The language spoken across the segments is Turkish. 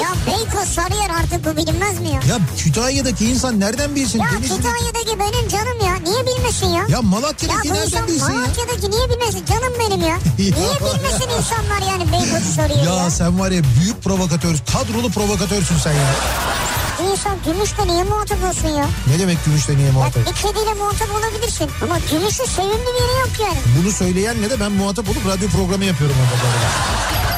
Ya Beykoz Sarıyer artık bu bilinmez mi ya? Ya Kütahya'daki insan nereden bilsin? Ya Denizli- Kütahya'daki benim canım ya. Niye bilmesin ya? Ya Ya Malatya'daki bu nereden insan bilsin ya? Malatya'daki niye bilmesin? Canım benim ya. Niye bilmesin insanlar yani Beykoz'u soruyor ya? Ya sen var ya büyük provokatör, kadrolu provokatörsün sen ya. İnsan gümüşle niye muhatap olsun ya? Ne demek gümüşle niye muhatap? bir kediyle muhatap olabilirsin. Ama gümüşün sevimli bir yeri yok yani. Bunu söyleyenle de ben muhatap olup radyo programı yapıyorum orada.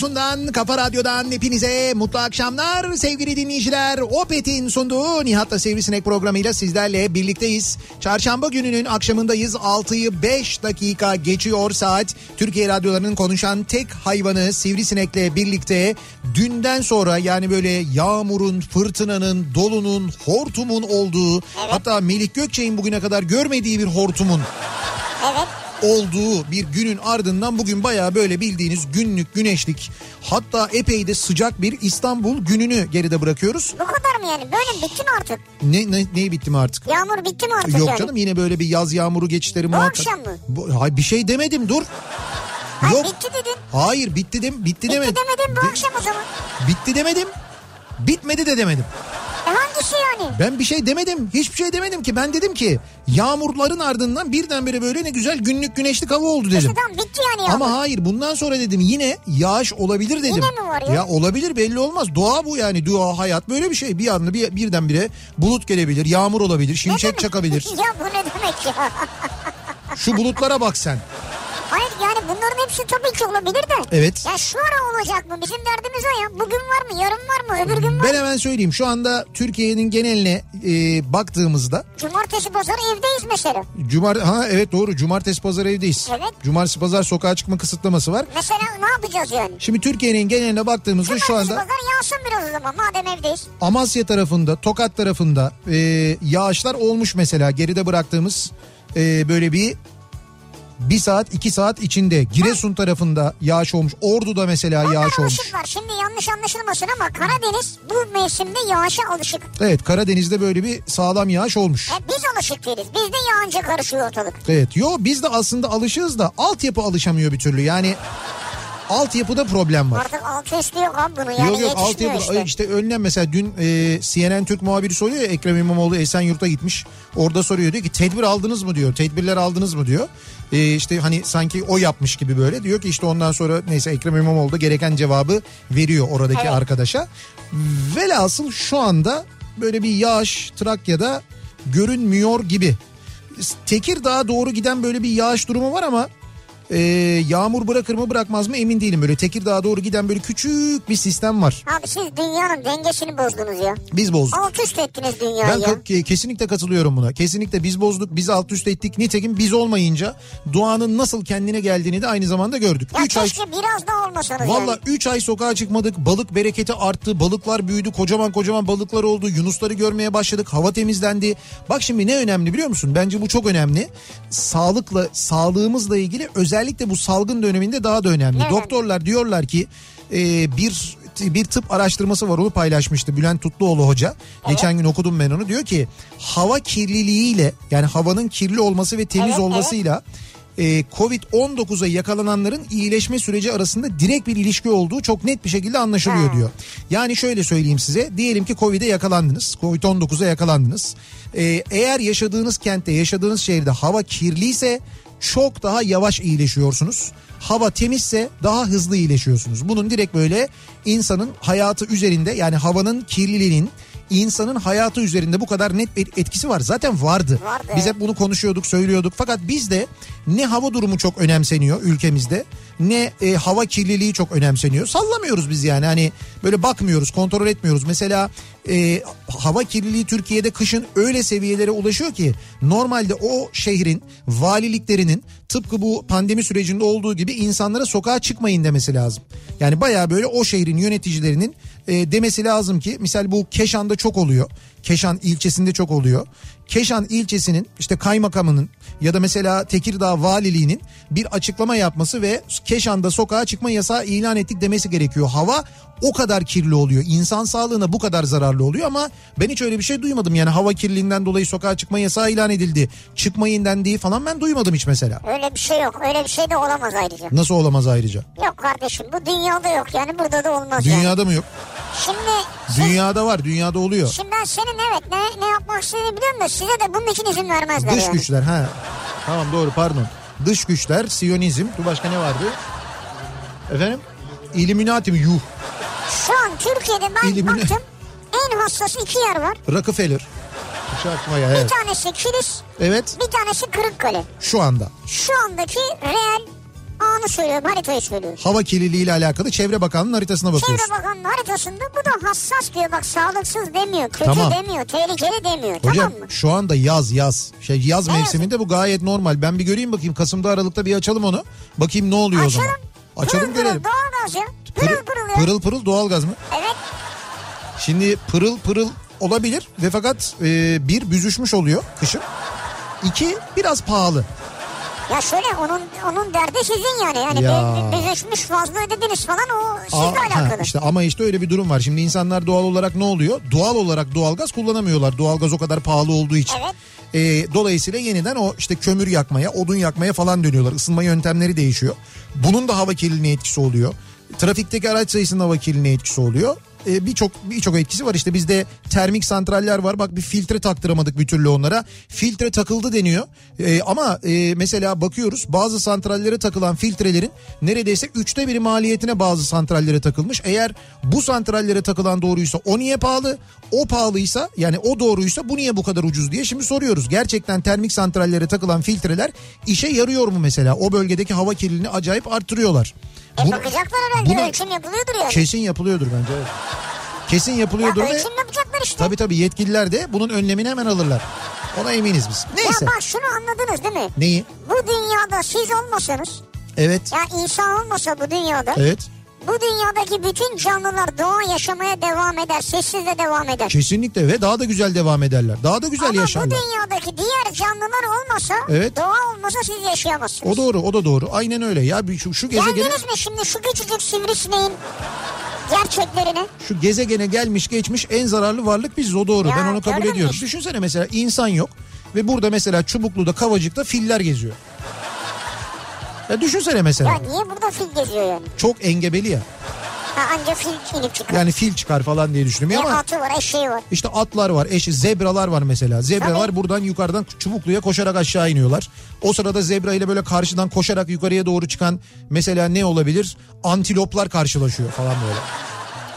radyosundan, kafa radyodan hepinize mutlu akşamlar sevgili dinleyiciler. Opet'in sunduğu Nihat'la Sivrisinek programıyla sizlerle birlikteyiz. Çarşamba gününün akşamındayız. 6'yı 5 dakika geçiyor saat. Türkiye radyolarının konuşan tek hayvanı Sivrisinek'le birlikte dünden sonra yani böyle yağmurun, fırtınanın, dolunun, hortumun olduğu hatta Melik Gökçe'nin bugüne kadar görmediği bir hortumun Evet. Olduğu bir günün ardından bugün bayağı böyle bildiğiniz günlük güneşlik hatta epey de sıcak bir İstanbul gününü geride bırakıyoruz. Bu kadar mı yani? Böyle bitti mi artık? Ne, ne neyi bitti mi artık? Yağmur bitti mi artık Yok yani? canım yine böyle bir yaz yağmuru geçişleri muhakkak. akşam mı? Bu, hay bir şey demedim dur. Hayır Yok. bitti dedin. Hayır bitti dem bitti, Bitti demedim. demedin bu De- akşam o zaman. Bitti demedim. Bitmedi de demedim. E hangisi yani? Ben bir şey demedim. Hiçbir şey demedim ki. Ben dedim ki yağmurların ardından birdenbire böyle ne güzel günlük güneşlik hava oldu dedim. İşte tamam bitti yani yağmur. Ama hayır bundan sonra dedim yine yağış olabilir dedim. Yine mi var ya? Ya olabilir belli olmaz. Doğa bu yani doğa hayat böyle bir şey. Bir anda bir, birdenbire bulut gelebilir, yağmur olabilir, şimşek çakabilir. ya bu ne demek ya? Şu bulutlara bak sen. Hayır yani bunların hepsi tabii ki olabilir de. Evet. Ya şu ara olacak mı? Bizim derdimiz o ya. Bugün var mı? Yarın var mı? Öbür gün var Ben mı? hemen söyleyeyim şu anda Türkiye'nin geneline e, baktığımızda Cumartesi pazar evdeyiz mesela. Cumar ha evet doğru cumartesi pazar evdeyiz. Evet. Cumartesi pazar sokağa çıkma kısıtlaması var. Mesela ne yapacağız yani? Şimdi Türkiye'nin geneline baktığımızda şu Cumartesi anda pazar yağsın biraz o zaman madem evdeyiz. Amasya tarafında, Tokat tarafında e, yağışlar olmuş mesela geride bıraktığımız e, böyle bir bir saat iki saat içinde Giresun tarafında yağış olmuş. Ordu'da mesela Onlar yağış olmuş. alışıklar. Şimdi yanlış anlaşılmasın ama Karadeniz bu mevsimde yağışa alışık. Evet Karadeniz'de böyle bir sağlam yağış olmuş. E, biz alışık değiliz. Bizde yağınca karışıyor ortalık. Evet yo biz de aslında alışığız da altyapı alışamıyor bir türlü. Yani altyapıda problem var. Artık altı üstü yok abi bunu yani yok yok yetişmiyor altyapı işte. işte. önlem mesela dün e, CNN Türk muhabiri soruyor ya Ekrem İmamoğlu Esenyurt'a gitmiş. Orada soruyor diyor ki tedbir aldınız mı diyor. Tedbirler aldınız mı diyor. E, işte hani sanki o yapmış gibi böyle diyor ki işte ondan sonra neyse Ekrem İmamoğlu da gereken cevabı veriyor oradaki Evet. arkadaşa. Velhasıl şu anda böyle bir yağış Trakya'da görünmüyor gibi. Tekirdağ'a doğru giden böyle bir yağış durumu var ama e, yağmur bırakır mı bırakmaz mı emin değilim. Böyle Tekirdağ'a doğru giden böyle küçük bir sistem var. Abi siz dünyanın dengesini bozdunuz ya. Biz bozduk. Alt üst ettiniz dünyayı Ben ya. ke- kesinlikle katılıyorum buna. Kesinlikle biz bozduk, biz alt üst ettik. Nitekim biz olmayınca doğanın nasıl kendine geldiğini de aynı zamanda gördük. Ya 3 ay biraz daha olmasanız Valla yani. 3 ay sokağa çıkmadık. Balık bereketi arttı. Balıklar büyüdü. Kocaman kocaman balıklar oldu. Yunusları görmeye başladık. Hava temizlendi. Bak şimdi ne önemli biliyor musun? Bence bu çok önemli. Sağlıkla, sağlığımızla ilgili özellikle bu salgın döneminde daha da önemli. Ne önemli? Doktorlar diyorlar ki e, bir bir tıp araştırması var onu paylaşmıştı Bülent Tutluoğlu hoca. Geçen gün okudum ben onu. Diyor ki hava kirliliğiyle yani havanın kirli olması ve temiz Evet, olmasıyla e, Covid-19'a yakalananların iyileşme süreci arasında direkt bir ilişki olduğu çok net bir şekilde anlaşılıyor Ha. diyor. Yani şöyle söyleyeyim size diyelim ki Covid'e yakalandınız Covid-19'a yakalandınız. E, eğer yaşadığınız kentte yaşadığınız şehirde hava kirliyse çok daha yavaş iyileşiyorsunuz. Hava temizse daha hızlı iyileşiyorsunuz. Bunun direkt böyle insanın hayatı üzerinde yani havanın kirliliğinin insanın hayatı üzerinde bu kadar net bir etkisi var. Zaten vardı. Vardı, Biz hep bunu konuşuyorduk, söylüyorduk. Fakat bizde ne hava durumu çok önemseniyor ülkemizde ne e, hava kirliliği çok önemseniyor. Sallamıyoruz biz yani hani böyle bakmıyoruz, kontrol etmiyoruz. Mesela e, hava kirliliği Türkiye'de kışın öyle seviyelere ulaşıyor ki normalde o şehrin valiliklerinin tıpkı bu pandemi sürecinde olduğu gibi insanlara sokağa çıkmayın demesi lazım. Yani baya böyle o şehrin yöneticilerinin e, demesi lazım ki misal bu Keşan'da çok oluyor. Keşan ilçesinde çok oluyor. Keşan ilçesinin işte kaymakamının ya da mesela Tekirdağ valiliğinin bir açıklama yapması ve Keşan'da sokağa çıkma yasağı ilan ettik demesi gerekiyor. Hava o kadar kirli oluyor. İnsan sağlığına bu kadar zararlı oluyor ama ben hiç öyle bir şey duymadım. Yani hava kirliliğinden dolayı sokağa çıkma yasağı ilan edildi. Çıkmayın dendiği falan ben duymadım hiç mesela. Öyle bir şey yok. Öyle bir şey de olamaz ayrıca. Nasıl olamaz ayrıca? Yok kardeşim bu dünyada yok yani burada da olmaz yani. Dünyada mı yok? Şimdi Dünyada var, dünyada oluyor. Şimdi ben senin evet ne, ne yapmak istediğini biliyorum da size de bunun için izin vermezler Dış yani. güçler ha. Tamam doğru pardon. Dış güçler, Siyonizm. Bu başka ne vardı? Efendim? İlluminati mi? Yuh. Şu an Türkiye'de ben İlimine- baktım en hassas iki yer var. Rockefeller. Şu aklıma ya Bir evet. tanesi Kilis, Evet bir tanesi Kırıkkale. şu anda. Şu andaki reel anı söylüyorum, haritayı söylüyorum. Hava kirliliği ile alakalı Çevre Bakanlığı'nın haritasına bakıyoruz. Çevre Bakanlığı haritasında bu da hassas diyor bak sağlıksız demiyor, kötü Tamam. demiyor, tehlikeli demiyor Hocam tamam mı? şu anda yaz yaz. Şey yaz Ne mevsiminde bu gayet normal. Ben bir göreyim bakayım Kasım'da Aralık'ta bir açalım onu. Bakayım ne oluyor o zaman. Açalım. Açalım pırıl görelim. Pırıl doğalgaz ya. Pırıl pırıl ya. pırıl pırıl doğalgaz mı? Evet. Şimdi pırıl pırıl olabilir ve fakat e, bir büzüşmüş oluyor kışın. İki biraz pahalı. Ya şöyle onun onun derdi sizin yani. Yani Ya. büzüşmüş fazla ödediniz falan o sizle Aa, alakalı. işte ama işte öyle bir durum var. Şimdi insanlar doğal olarak ne oluyor? Doğal olarak doğalgaz kullanamıyorlar. Doğalgaz o kadar pahalı olduğu için. Evet. E, dolayısıyla yeniden o işte kömür yakmaya, odun yakmaya falan dönüyorlar. Isınma yöntemleri değişiyor. Bunun da hava kirliliğine etkisi oluyor. Trafikteki araç sayısının hava kirliliğine etkisi oluyor. E, birçok birçok etkisi var. İşte bizde termik santraller var. Bak bir filtre taktıramadık bir türlü onlara. Filtre takıldı deniyor. E, ama e, mesela bakıyoruz bazı santrallere takılan filtrelerin neredeyse üçte biri maliyetine bazı santrallere takılmış. Eğer bu santrallere takılan doğruysa o niye pahalı? O pahalıysa yani o doğruysa bu niye bu kadar ucuz diye şimdi soruyoruz. Gerçekten termik santrallere takılan filtreler işe yarıyor mu mesela? O bölgedeki hava kirliliğini acayip arttırıyorlar. E Bu- bakacaklar herhalde buna- ölçüm yapılıyordur yani. Kesin yapılıyordur bence. evet. Kesin ya yapılıyordur ve ölçüm yapacaklar işte. tabii tabii yetkililer de bunun önlemini hemen alırlar. Ona eminiz biz. Neyse. Ya bak şunu anladınız değil mi? Neyi? Bu dünyada siz olmasanız Evet. ya insan olmasa bu dünyada Evet. bu dünyadaki bütün canlılar doğa yaşamaya devam eder. Sessiz de devam eder. Kesinlikle ve daha da güzel devam ederler. Daha da güzel Ama bu yaşarlar. dünyadaki diğer canlılar olmasa Evet. doğa olmasa siz yaşayamazsınız. O doğru, o da doğru. Aynen öyle. Ya şu, şu gezegene Geldiniz mi şimdi şu küçücük sivrisineğin gerçeklerine? şu gezegene gelmiş geçmiş en zararlı varlık biziz. O doğru. Ya, ben onu kabul ediyorum. işte? Düşünsene mesela insan yok ve burada mesela Çubuklu'da, Kavacık'ta filler geziyor. Ya düşünsene mesela. Ya niye burada fil geziyor yani? Çok engebeli ya. Ha anca fil inip çıkar. Yani fil çıkar falan diye düşünüyorum ama atı var eşeği var. İşte atlar var, eşi zebralar var mesela. Zebralar Tabii. buradan yukarıdan Çubuklu'ya koşarak aşağı iniyorlar. O sırada zebra ile böyle karşıdan koşarak yukarıya doğru çıkan mesela ne olabilir? Antiloplar karşılaşıyor falan böyle.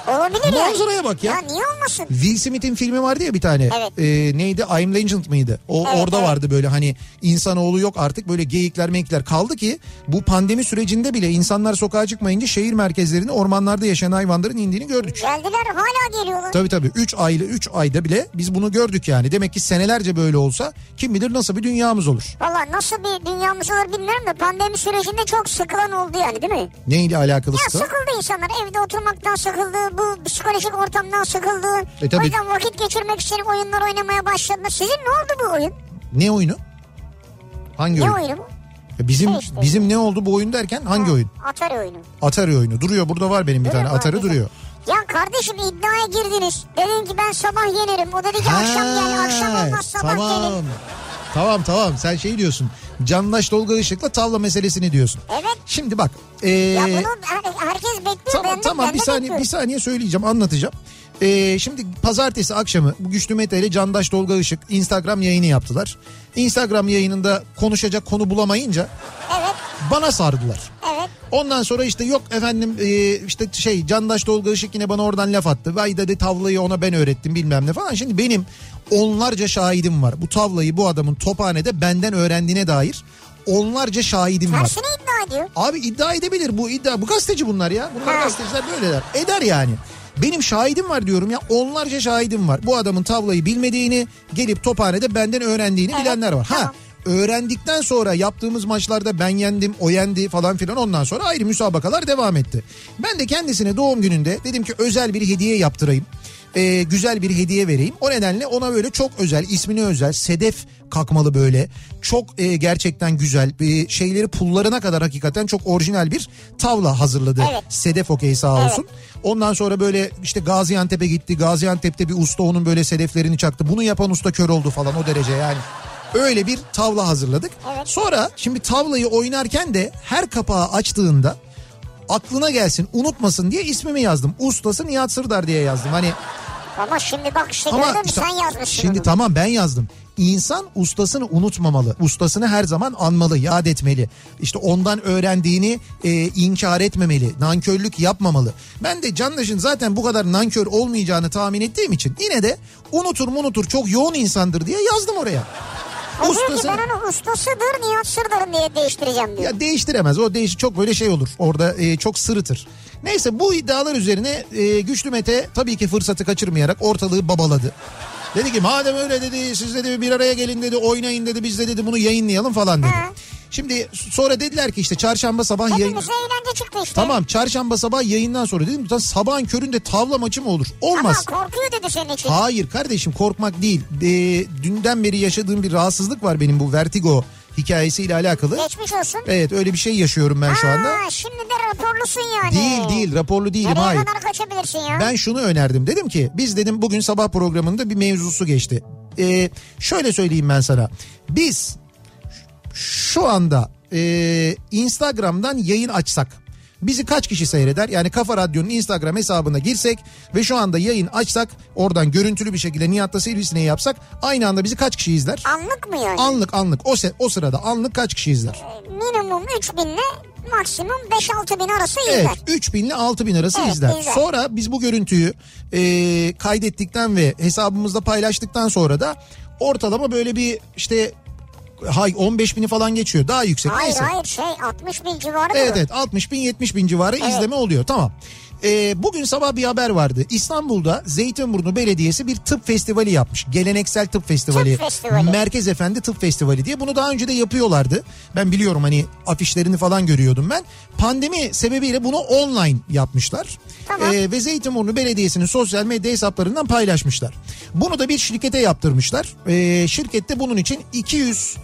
Olabilir yani. Manzaraya bak ya. Ya niye olmasın? Will Smith'in filmi vardı ya bir tane. Evet. Ee, neydi? I'm Legend mıydı? O Evet, orada evet. vardı böyle hani insanoğlu yok artık böyle geyikler mekikler kaldı ki bu pandemi sürecinde bile insanlar sokağa çıkmayınca şehir merkezlerinde ormanlarda yaşayan hayvanların indiğini gördük. Geldiler hala geliyorlar. Tabii tabii 3 aylı 3 ayda bile biz bunu gördük yani. Demek ki senelerce böyle olsa kim bilir nasıl bir dünyamız olur. Valla nasıl bir dünyamız olur bilmiyorum da pandemi sürecinde çok sıkılan oldu yani değil mi? Neyle Ya alakalısı? sıkıldı insanlar evde oturmaktan sıkıldı bu psikolojik ortamdan sıkıldı. E tabii. O yüzden vakit geçirmek için oyunlar oynamaya başladılar. Sizin ne oldu bu oyun? Ne oyunu? Hangi Ne oyun? oyunu bu? Ya Bizim Şey işte. bizim ne oldu bu oyun derken hangi oyun? Atari oyunu. Atari oyunu. Duruyor burada var benim bir Duruyor tane. Atari duruyor. Ya kardeşim iddiaya girdiniz. Dedin ki ben sabah yenerim. O dedi ki akşam gel akşam Ha, olmaz sabah tamam. gelin. Tamam tamam sen şey diyorsun. Candaş Tolga Işık'la tavla meselesini diyorsun. Evet. Şimdi bak. ee, Ya bunu hani herkes bekliyor. Tamam ben de- tamam ben bir saniye bekliyorum. bir saniye söyleyeceğim anlatacağım. Ee, şimdi pazartesi akşamı bu Güçlü Mete ile Candaş Tolga Işık Instagram yayını yaptılar. Instagram yayınında konuşacak konu bulamayınca Evet. Bana sardılar. Evet. Ondan sonra işte yok efendim e, işte şey Candaş Tolga Işık yine bana oradan laf attı. Vay dedi tavlayı ona ben öğrettim bilmem ne falan. Şimdi benim onlarca şahidim var. Bu tavlayı bu adamın tophanede benden öğrendiğine dair onlarca şahidim var. Tersini iddia ediyor. Abi iddia edebilir bu iddia. Bu gazeteci bunlar ya. Bunlar Ha. gazeteciler böyleler. Eder yani. Benim şahidim var diyorum ya onlarca şahidim var. Bu adamın tavlayı bilmediğini gelip tophanede benden öğrendiğini Evet, bilenler var. Ha tamam. Öğrendikten sonra yaptığımız maçlarda ben yendim o yendi falan filan ondan sonra ayrı müsabakalar devam etti. Ben de kendisine doğum gününde dedim ki özel bir hediye yaptırayım. Ee, güzel bir hediye vereyim. O nedenle ona böyle çok özel ismini özel sedef kakmalı böyle çok e, gerçekten güzel e, şeyleri pullarına kadar hakikaten çok orijinal bir tavla hazırladı. Evet. Sedef okey sağ Evet. olsun. Ondan sonra böyle işte Gaziantep'e gitti. Gaziantep'te bir usta onun böyle sedeflerini çaktı. Bunu yapan usta kör oldu falan o derece yani. Öyle bir tavla hazırladık. Evet. Sonra şimdi tavlayı oynarken de her kapağı açtığında aklına gelsin unutmasın diye ismimi yazdım. Ustası Nihat Sırdar diye yazdım. Hani Ama şimdi bak işte ama gördün işte- sen yazmışsın Şimdi onu. tamam ben yazdım. İnsan ustasını unutmamalı. Ustasını her zaman anmalı, yad etmeli. İşte ondan öğrendiğini e, inkar etmemeli. Nankörlük yapmamalı. Ben de Candaş'ın zaten bu kadar nankör olmayacağını tahmin ettiğim için yine de unutur unutur çok yoğun insandır diye yazdım oraya. O diyor ki Ustası- ben onu ustasıdır Nihat Sırdar'ın diye değiştireceğim diyor. Ya değiştiremez. O değiş çok böyle şey olur. Orada e, çok sırıtır. Neyse bu iddialar üzerine e, Güçlü Mete tabii ki fırsatı kaçırmayarak ortalığı babaladı. Dedi ki madem öyle dedi siz dedi bir araya gelin dedi oynayın dedi biz de dedi bunu yayınlayalım falan dedi. Ha. Şimdi sonra dediler ki işte çarşamba sabah yayın... Eğlence çıktı işte. Tamam çarşamba sabah yayından sonra dedim "Lan sabahın köründe tavla maçı mı olur? Olmaz. Ama korkuyor dedi senin için. Hayır kardeşim korkmak değil. Ee, dünden beri yaşadığım bir rahatsızlık var benim bu vertigo hikayesiyle alakalı. Geçmiş olsun. Evet öyle bir şey yaşıyorum ben şu anda. Aa, şimdi de raporlusun yani. Değil değil raporlu değilim Nereye hayır. kadar kaçabilirsin ya? Ben şunu önerdim dedim ki biz dedim bugün sabah programında bir mevzusu geçti. Ee, şöyle söyleyeyim ben sana. Biz şu anda e, Instagram'dan yayın açsak bizi kaç kişi seyreder? Yani Kafa Radyo'nun Instagram hesabına girsek ve şu anda yayın açsak oradan görüntülü bir şekilde Nihat'ta Sivrisineği yapsak aynı anda bizi kaç kişi izler? Anlık mı yani? Anlık anlık o, se- o sırada anlık kaç kişi izler? Minimum 3000 ile maksimum 5-6 bin arası Evet izler. 3000 ile 6000 arası Evet, izler. izler. Sonra biz bu görüntüyü e, kaydettikten ve hesabımızda paylaştıktan sonra da ortalama böyle bir işte hay 15 bini falan geçiyor daha yüksek Hayır neyse. hayır şey 60 bin civarı Evet diyor. evet 60 bin 70 bin civarı izleme oluyor tamam. Ee, bugün sabah bir haber vardı. İstanbul'da Zeytinburnu Belediyesi bir tıp festivali yapmış. Geleneksel tıp festivali. Tıp festivali. Merkez Efendi Tıp Festivali diye. Bunu daha önce de yapıyorlardı. Ben biliyorum hani afişlerini falan görüyordum ben. Pandemi sebebiyle bunu online yapmışlar. Tamam. Ee, ve Zeytinburnu Belediyesi'nin sosyal medya hesaplarından paylaşmışlar. Bunu da bir şirkete yaptırmışlar. Ee, şirkette bunun için 200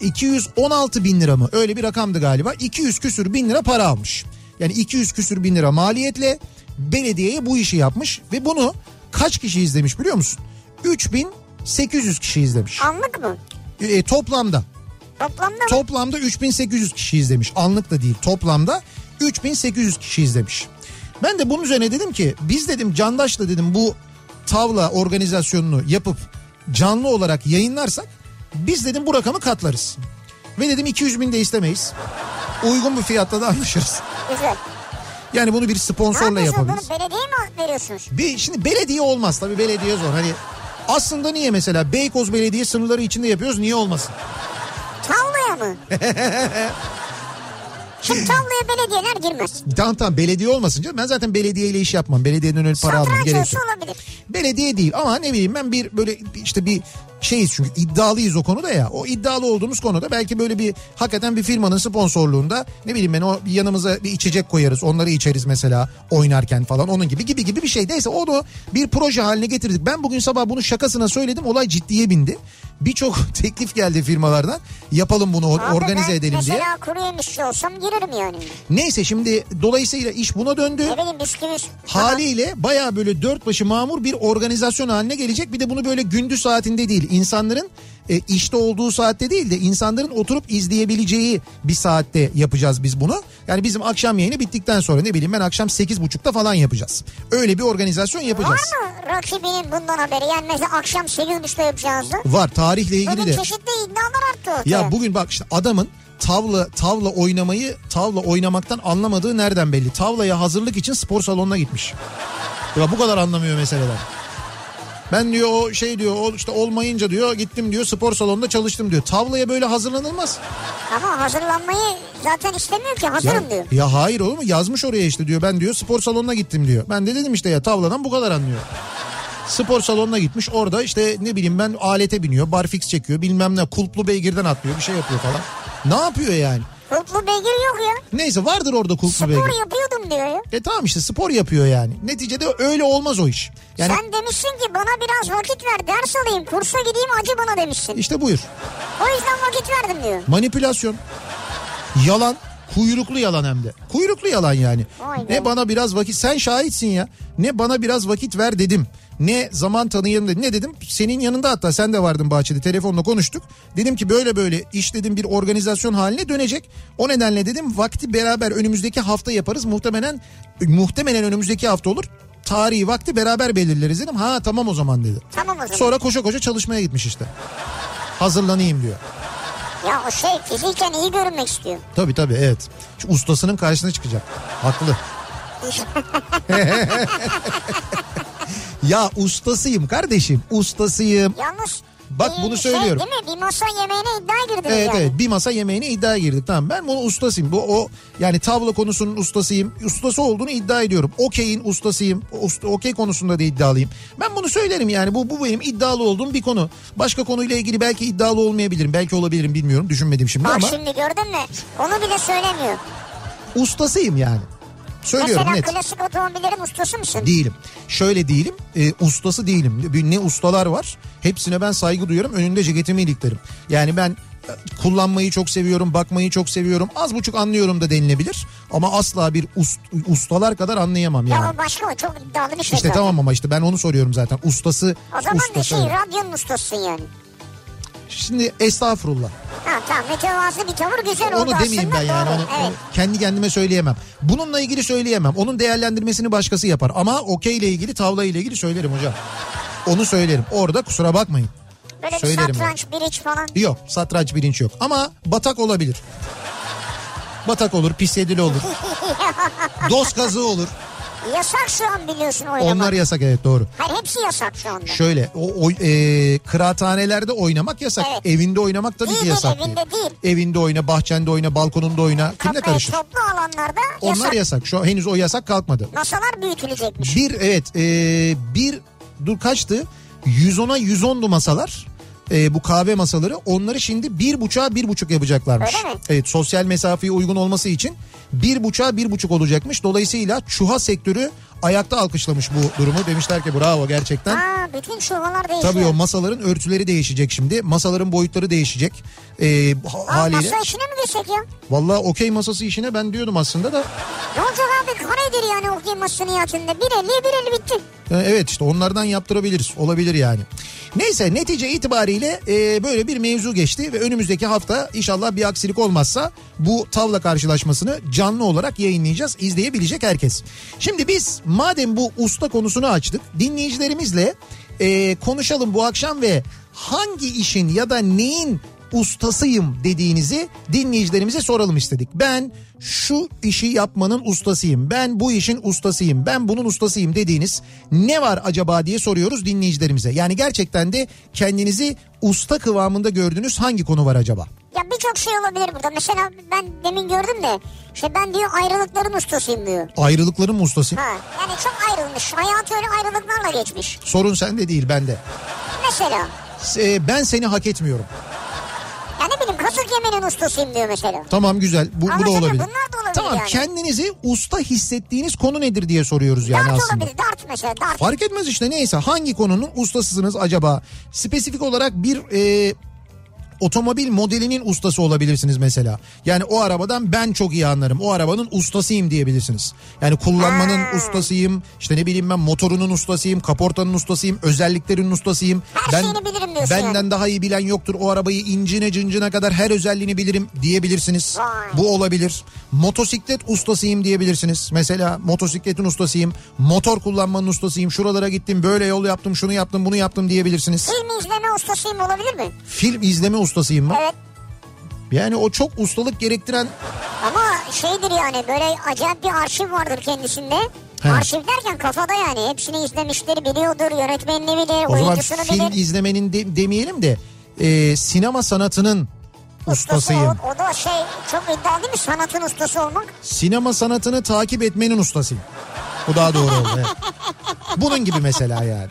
216 bin lira mı öyle bir rakamdı galiba 200 küsür bin lira para almış. Yani 200 küsür bin lira maliyetle belediyeye bu işi yapmış ve bunu kaç kişi izlemiş biliyor musun? 3800 kişi izlemiş. Anlık mı? E, toplamda Toplamda mı? toplamda 3800 kişi izlemiş anlık da değil toplamda 3800 kişi izlemiş. Ben de bunun üzerine dedim ki biz dedim Candaş'la dedim bu tavla organizasyonunu yapıp canlı olarak yayınlarsak biz dedim bu rakamı katlarız. Ve dedim 200 bin de istemeyiz. Uygun bir fiyatta da anlaşırız. Güzel. Yani bunu bir sponsorla yapabiliriz. bunu belediyeye mi veriyorsunuz? Bir, şimdi belediye olmaz tabii belediye zor. Hani aslında niye mesela Beykoz Belediye sınırları içinde yapıyoruz niye olmasın? Tavlaya mı? Şimdi tavlaya belediyeler girmez. Tamam tamam belediye olmasın canım. Ben zaten belediyeyle iş yapmam. Belediyeden öyle para almam Satranç olsa yok. olabilir. Belediye değil ama ne bileyim ben bir böyle işte bir şeyiz çünkü iddialıyız o konuda ya. O iddialı olduğumuz konuda belki böyle bir hakikaten bir firmanın sponsorluğunda ne bileyim ben o yanımıza bir içecek koyarız. Onları içeriz mesela oynarken falan onun gibi gibi gibi bir şey. Neyse onu bir proje haline getirdik. Ben bugün sabah bunu şakasına söyledim. Olay ciddiye bindi. Birçok teklif geldi firmalardan. Yapalım bunu Abi organize edelim diye. Mesela kuru yemişçi olsam girerim yani. Neyse şimdi dolayısıyla iş buna döndü. Ne bileyim bisküvi. Haliyle baya böyle dört başı mamur bir organizasyon haline gelecek. Bir de bunu böyle gündüz saatinde değil insanların e, işte olduğu saatte değil de insanların oturup izleyebileceği bir saatte yapacağız biz bunu. Yani bizim akşam yayını bittikten sonra ne bileyim ben akşam 8.30'da falan yapacağız. Öyle bir organizasyon yapacağız. Var mı rakibinin bundan haberi? Yani mesela akşam 8.30'da yapacağınızı. Var tarihle ilgili Bugün de. çeşitli iddialar arttı ortaya. Ya bugün bak işte adamın tavla tavla oynamayı tavla oynamaktan anlamadığı nereden belli? Tavlaya hazırlık için spor salonuna gitmiş. Ya bu kadar anlamıyor meseleden. Ben diyor o şey diyor o işte olmayınca diyor gittim diyor spor salonunda çalıştım diyor. Tavlaya böyle hazırlanılmaz. Ama hazırlanmayı zaten istemiyor ki hazırım Ya, diyor. ya hayır olur mu? Yazmış oraya işte diyor. Ben diyor spor salonuna gittim diyor. Ben de dedim işte ya tavladan bu kadar anlıyor. Spor salonuna gitmiş orada işte ne bileyim ben alete biniyor barfix çekiyor bilmem ne kulplu beygirden atlıyor bir şey yapıyor falan. Ne yapıyor yani? Kulplu beygir yok ya. Neyse vardır orada kulplu Spor beygir. yapıyordum diyor ya. E tamam işte spor yapıyor yani. Neticede öyle olmaz o iş. Yani Sen demişsin ki bana biraz vakit ver ders alayım kursa gideyim acı bana demişsin. işte buyur. O yüzden vakit verdim diyor. Manipülasyon. Yalan. Kuyruklu yalan hem de. Kuyruklu yalan yani. Be. Ne bana biraz vakit sen şahitsin ya. Ne bana biraz vakit ver dedim. Ne zaman tanıyalım dedim. Ne dedim? Senin yanında hatta sen de vardın bahçede telefonla konuştuk. Dedim ki böyle böyle iş dedim bir organizasyon haline dönecek. O nedenle dedim vakti beraber önümüzdeki hafta yaparız. Muhtemelen muhtemelen önümüzdeki hafta olur. Tarihi vakti beraber belirleriz dedim. Ha tamam o zaman dedi. Tamam o zaman. Sonra koşa koşa çalışmaya gitmiş işte. Hazırlanayım diyor. Ya o şey fiziken iyi görünmek istiyor. Tabii tabii evet. Şu ustasının karşısına çıkacak. Haklı. ya ustasıyım kardeşim. Ustasıyım. Yalnız Bak e, bunu şey, söylüyorum. değil mi? Bir masa yemeğine iddia girdiniz Evet yani. evet bir masa yemeğine iddia girdik tamam ben bunu ustasıyım bu o yani tavla konusunun ustasıyım ustası olduğunu iddia ediyorum okeyin ustasıyım Usta- okey konusunda da iddialıyım ben bunu söylerim yani bu bu benim iddialı olduğum bir konu başka konuyla ilgili belki iddialı olmayabilirim belki olabilirim bilmiyorum düşünmedim şimdi Bak ama şimdi gördün mü? Onu bile söylemiyor. ustasıyım yani söylüyorum Mesela net klasik otomobillerin ustası mısın? Değilim. Şöyle değilim. e, ustası değilim. Ne ustalar var. Hepsine ben saygı duyuyorum. Önünde ceketimi iliklerim. Yani ben e, kullanmayı çok seviyorum. Bakmayı çok seviyorum. Az buçuk anlıyorum da denilebilir. Ama asla bir ust- ustalar kadar anlayamam Ya yani. o başka o çok bir şey İşte zaten. tamam ama işte ben onu soruyorum zaten. Ustası O zaman ustası. şey radyonun ustasısın yani. Şimdi estağfurullah. Ha tamam mütevazı bir tavır güzel oldu Onu demeyeyim aslında. ben yani. Doğru, Onu, evet. kendi kendime söyleyemem. Bununla ilgili söyleyemem. Onun değerlendirmesini başkası yapar. Ama okey ile ilgili tavla ile ilgili söylerim hocam. Onu söylerim. Orada kusura bakmayın. Böyle bir Söylerim satranç, biriç falan. Yok satranç bilinç yok ama batak olabilir. Batak olur, pis olur. Dost kazığı olur. Yasak şu an biliyorsun oynamak. Onlar yasak evet doğru. Hayır hepsi yasak şu anda. Şöyle o, o e, kıraathanelerde oynamak yasak. Evet. Evinde oynamak tabii Değil, ki değil, yasak. evinde değil. Evinde oyna, bahçende oyna, balkonunda oyna. Kimle karışır? Toplu alanlarda Onlar yasak. yasak. Şu an henüz o yasak kalkmadı. Masalar büyütülecekmiş. Bir evet e, bir dur kaçtı? 110'a 110'du masalar. E, bu kahve masaları onları şimdi bir buçuğa bir buçuk yapacaklarmış. Öyle mi? Evet sosyal mesafeye uygun olması için bir buçuğa bir buçuk olacakmış. Dolayısıyla çuha sektörü ayakta alkışlamış bu durumu. Demişler ki bravo gerçekten. Ha bütün şuvalar değişiyor. Tabii o masaların örtüleri değişecek şimdi. Masaların boyutları değişecek. E, ha- Aa, haliyle. masa işine mi geçsek ya? Vallahi okey masası işine ben diyordum aslında da. Ne olacak abi karedir yani okey masası niyetinde. 1.50 1.50 bitti. E, Evet işte onlardan yaptırabiliriz. Olabilir yani. Neyse netice itibariyle e, böyle bir mevzu geçti ve önümüzdeki hafta inşallah bir aksilik olmazsa bu tavla karşılaşmasını canlı olarak yayınlayacağız. izleyebilecek herkes. Şimdi biz madem bu usta konusunu açtık dinleyicilerimizle e, konuşalım bu akşam ve hangi işin ya da neyin ustasıyım dediğinizi dinleyicilerimize soralım istedik. Ben şu işi yapmanın ustasıyım. Ben bu işin ustasıyım. Ben bunun ustasıyım dediğiniz ne var acaba diye soruyoruz dinleyicilerimize. Yani gerçekten de kendinizi usta kıvamında gördüğünüz hangi konu var acaba? Ya birçok şey olabilir burada. Mesela ben demin gördüm de işte ben diyor ayrılıkların ustasıyım diyor. Ayrılıkların mı ustasıyım? Ha yani çok ayrılmış. Hayatı öyle ayrılıklarla geçmiş. Sorun sende değil bende. Mesela. E, ben seni hak etmiyorum. Ne bileyim kasık yemenin ustasıyım diyor mesela. Tamam güzel bu, bu da olabilir. Bunlar da olabilir Tamam yani. kendinizi usta hissettiğiniz konu nedir diye soruyoruz yani dart aslında. olabilir. Dart mesela dart. Fark etmez işte neyse hangi konunun ustasısınız acaba? Spesifik olarak bir e, otomobil modelinin ustası olabilirsiniz mesela. Yani o arabadan ben çok iyi anlarım. O arabanın ustasıyım diyebilirsiniz. Yani kullanmanın Ha. ustasıyım. İşte ne bileyim ben motorunun ustasıyım, kaportanın ustasıyım, özelliklerinin ustasıyım. Her ben şeyini bilirim diyorsun Benden yani. daha iyi bilen yoktur. O arabayı incine cıncına kadar her özelliğini bilirim diyebilirsiniz. Vay. Bu olabilir. Motosiklet ustasıyım diyebilirsiniz. Mesela motosikletin ustasıyım, motor kullanmanın ustasıyım. Şuralara gittim, böyle yol yaptım, şunu yaptım, bunu yaptım diyebilirsiniz. Film izleme ustasıyım olabilir mi? Film izleme ustasıyım mı? Evet. Yani o çok ustalık gerektiren Ama şeydir yani böyle acayip bir arşiv vardır kendisinde. He. Arşiv derken kafada yani hepsini izlemiştir, biliyordur, yönetmenini bilir, o zaman oyuncusunu film bilir. izlemenin de- demeyelim de e, sinema sanatının Ustası ustasıyım. O, o da şey çok iddialı değil mi sanatın ustası olmak? Sinema sanatını takip etmenin ustasıyım. Bu daha doğru oldu. evet. Bunun gibi mesela yani.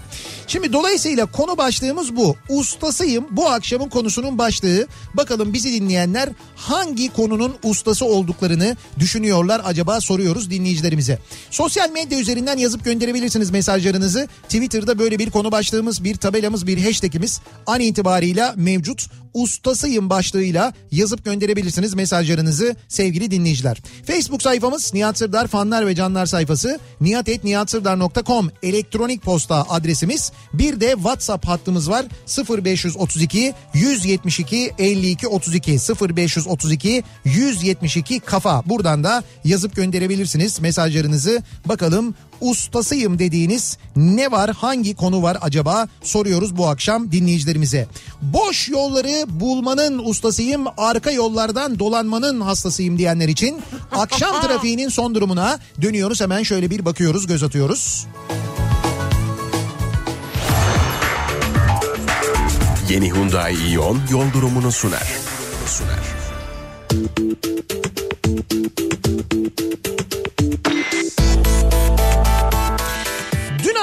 Şimdi dolayısıyla konu başlığımız bu. Ustasıyım bu akşamın konusunun başlığı. Bakalım bizi dinleyenler hangi konunun ustası olduklarını düşünüyorlar acaba soruyoruz dinleyicilerimize. Sosyal medya üzerinden yazıp gönderebilirsiniz mesajlarınızı. Twitter'da böyle bir konu başlığımız, bir tabelamız, bir hashtagimiz an itibarıyla mevcut. Ustasıyım başlığıyla yazıp gönderebilirsiniz mesajlarınızı sevgili dinleyiciler. Facebook sayfamız Nihat Sırdar fanlar ve canlar sayfası nihatetnihatsırdar.com elektronik posta adresimiz. Bir de WhatsApp hattımız var 0532 172 52 32 0532 172 kafa. Buradan da yazıp gönderebilirsiniz mesajlarınızı. Bakalım ustasıyım dediğiniz ne var hangi konu var acaba soruyoruz bu akşam dinleyicilerimize. Boş yolları bulmanın ustasıyım arka yollardan dolanmanın hastasıyım diyenler için akşam trafiğinin son durumuna dönüyoruz hemen şöyle bir bakıyoruz göz atıyoruz. Yeni Hyundai Ion yol durumunu sunar. Sunar. Dün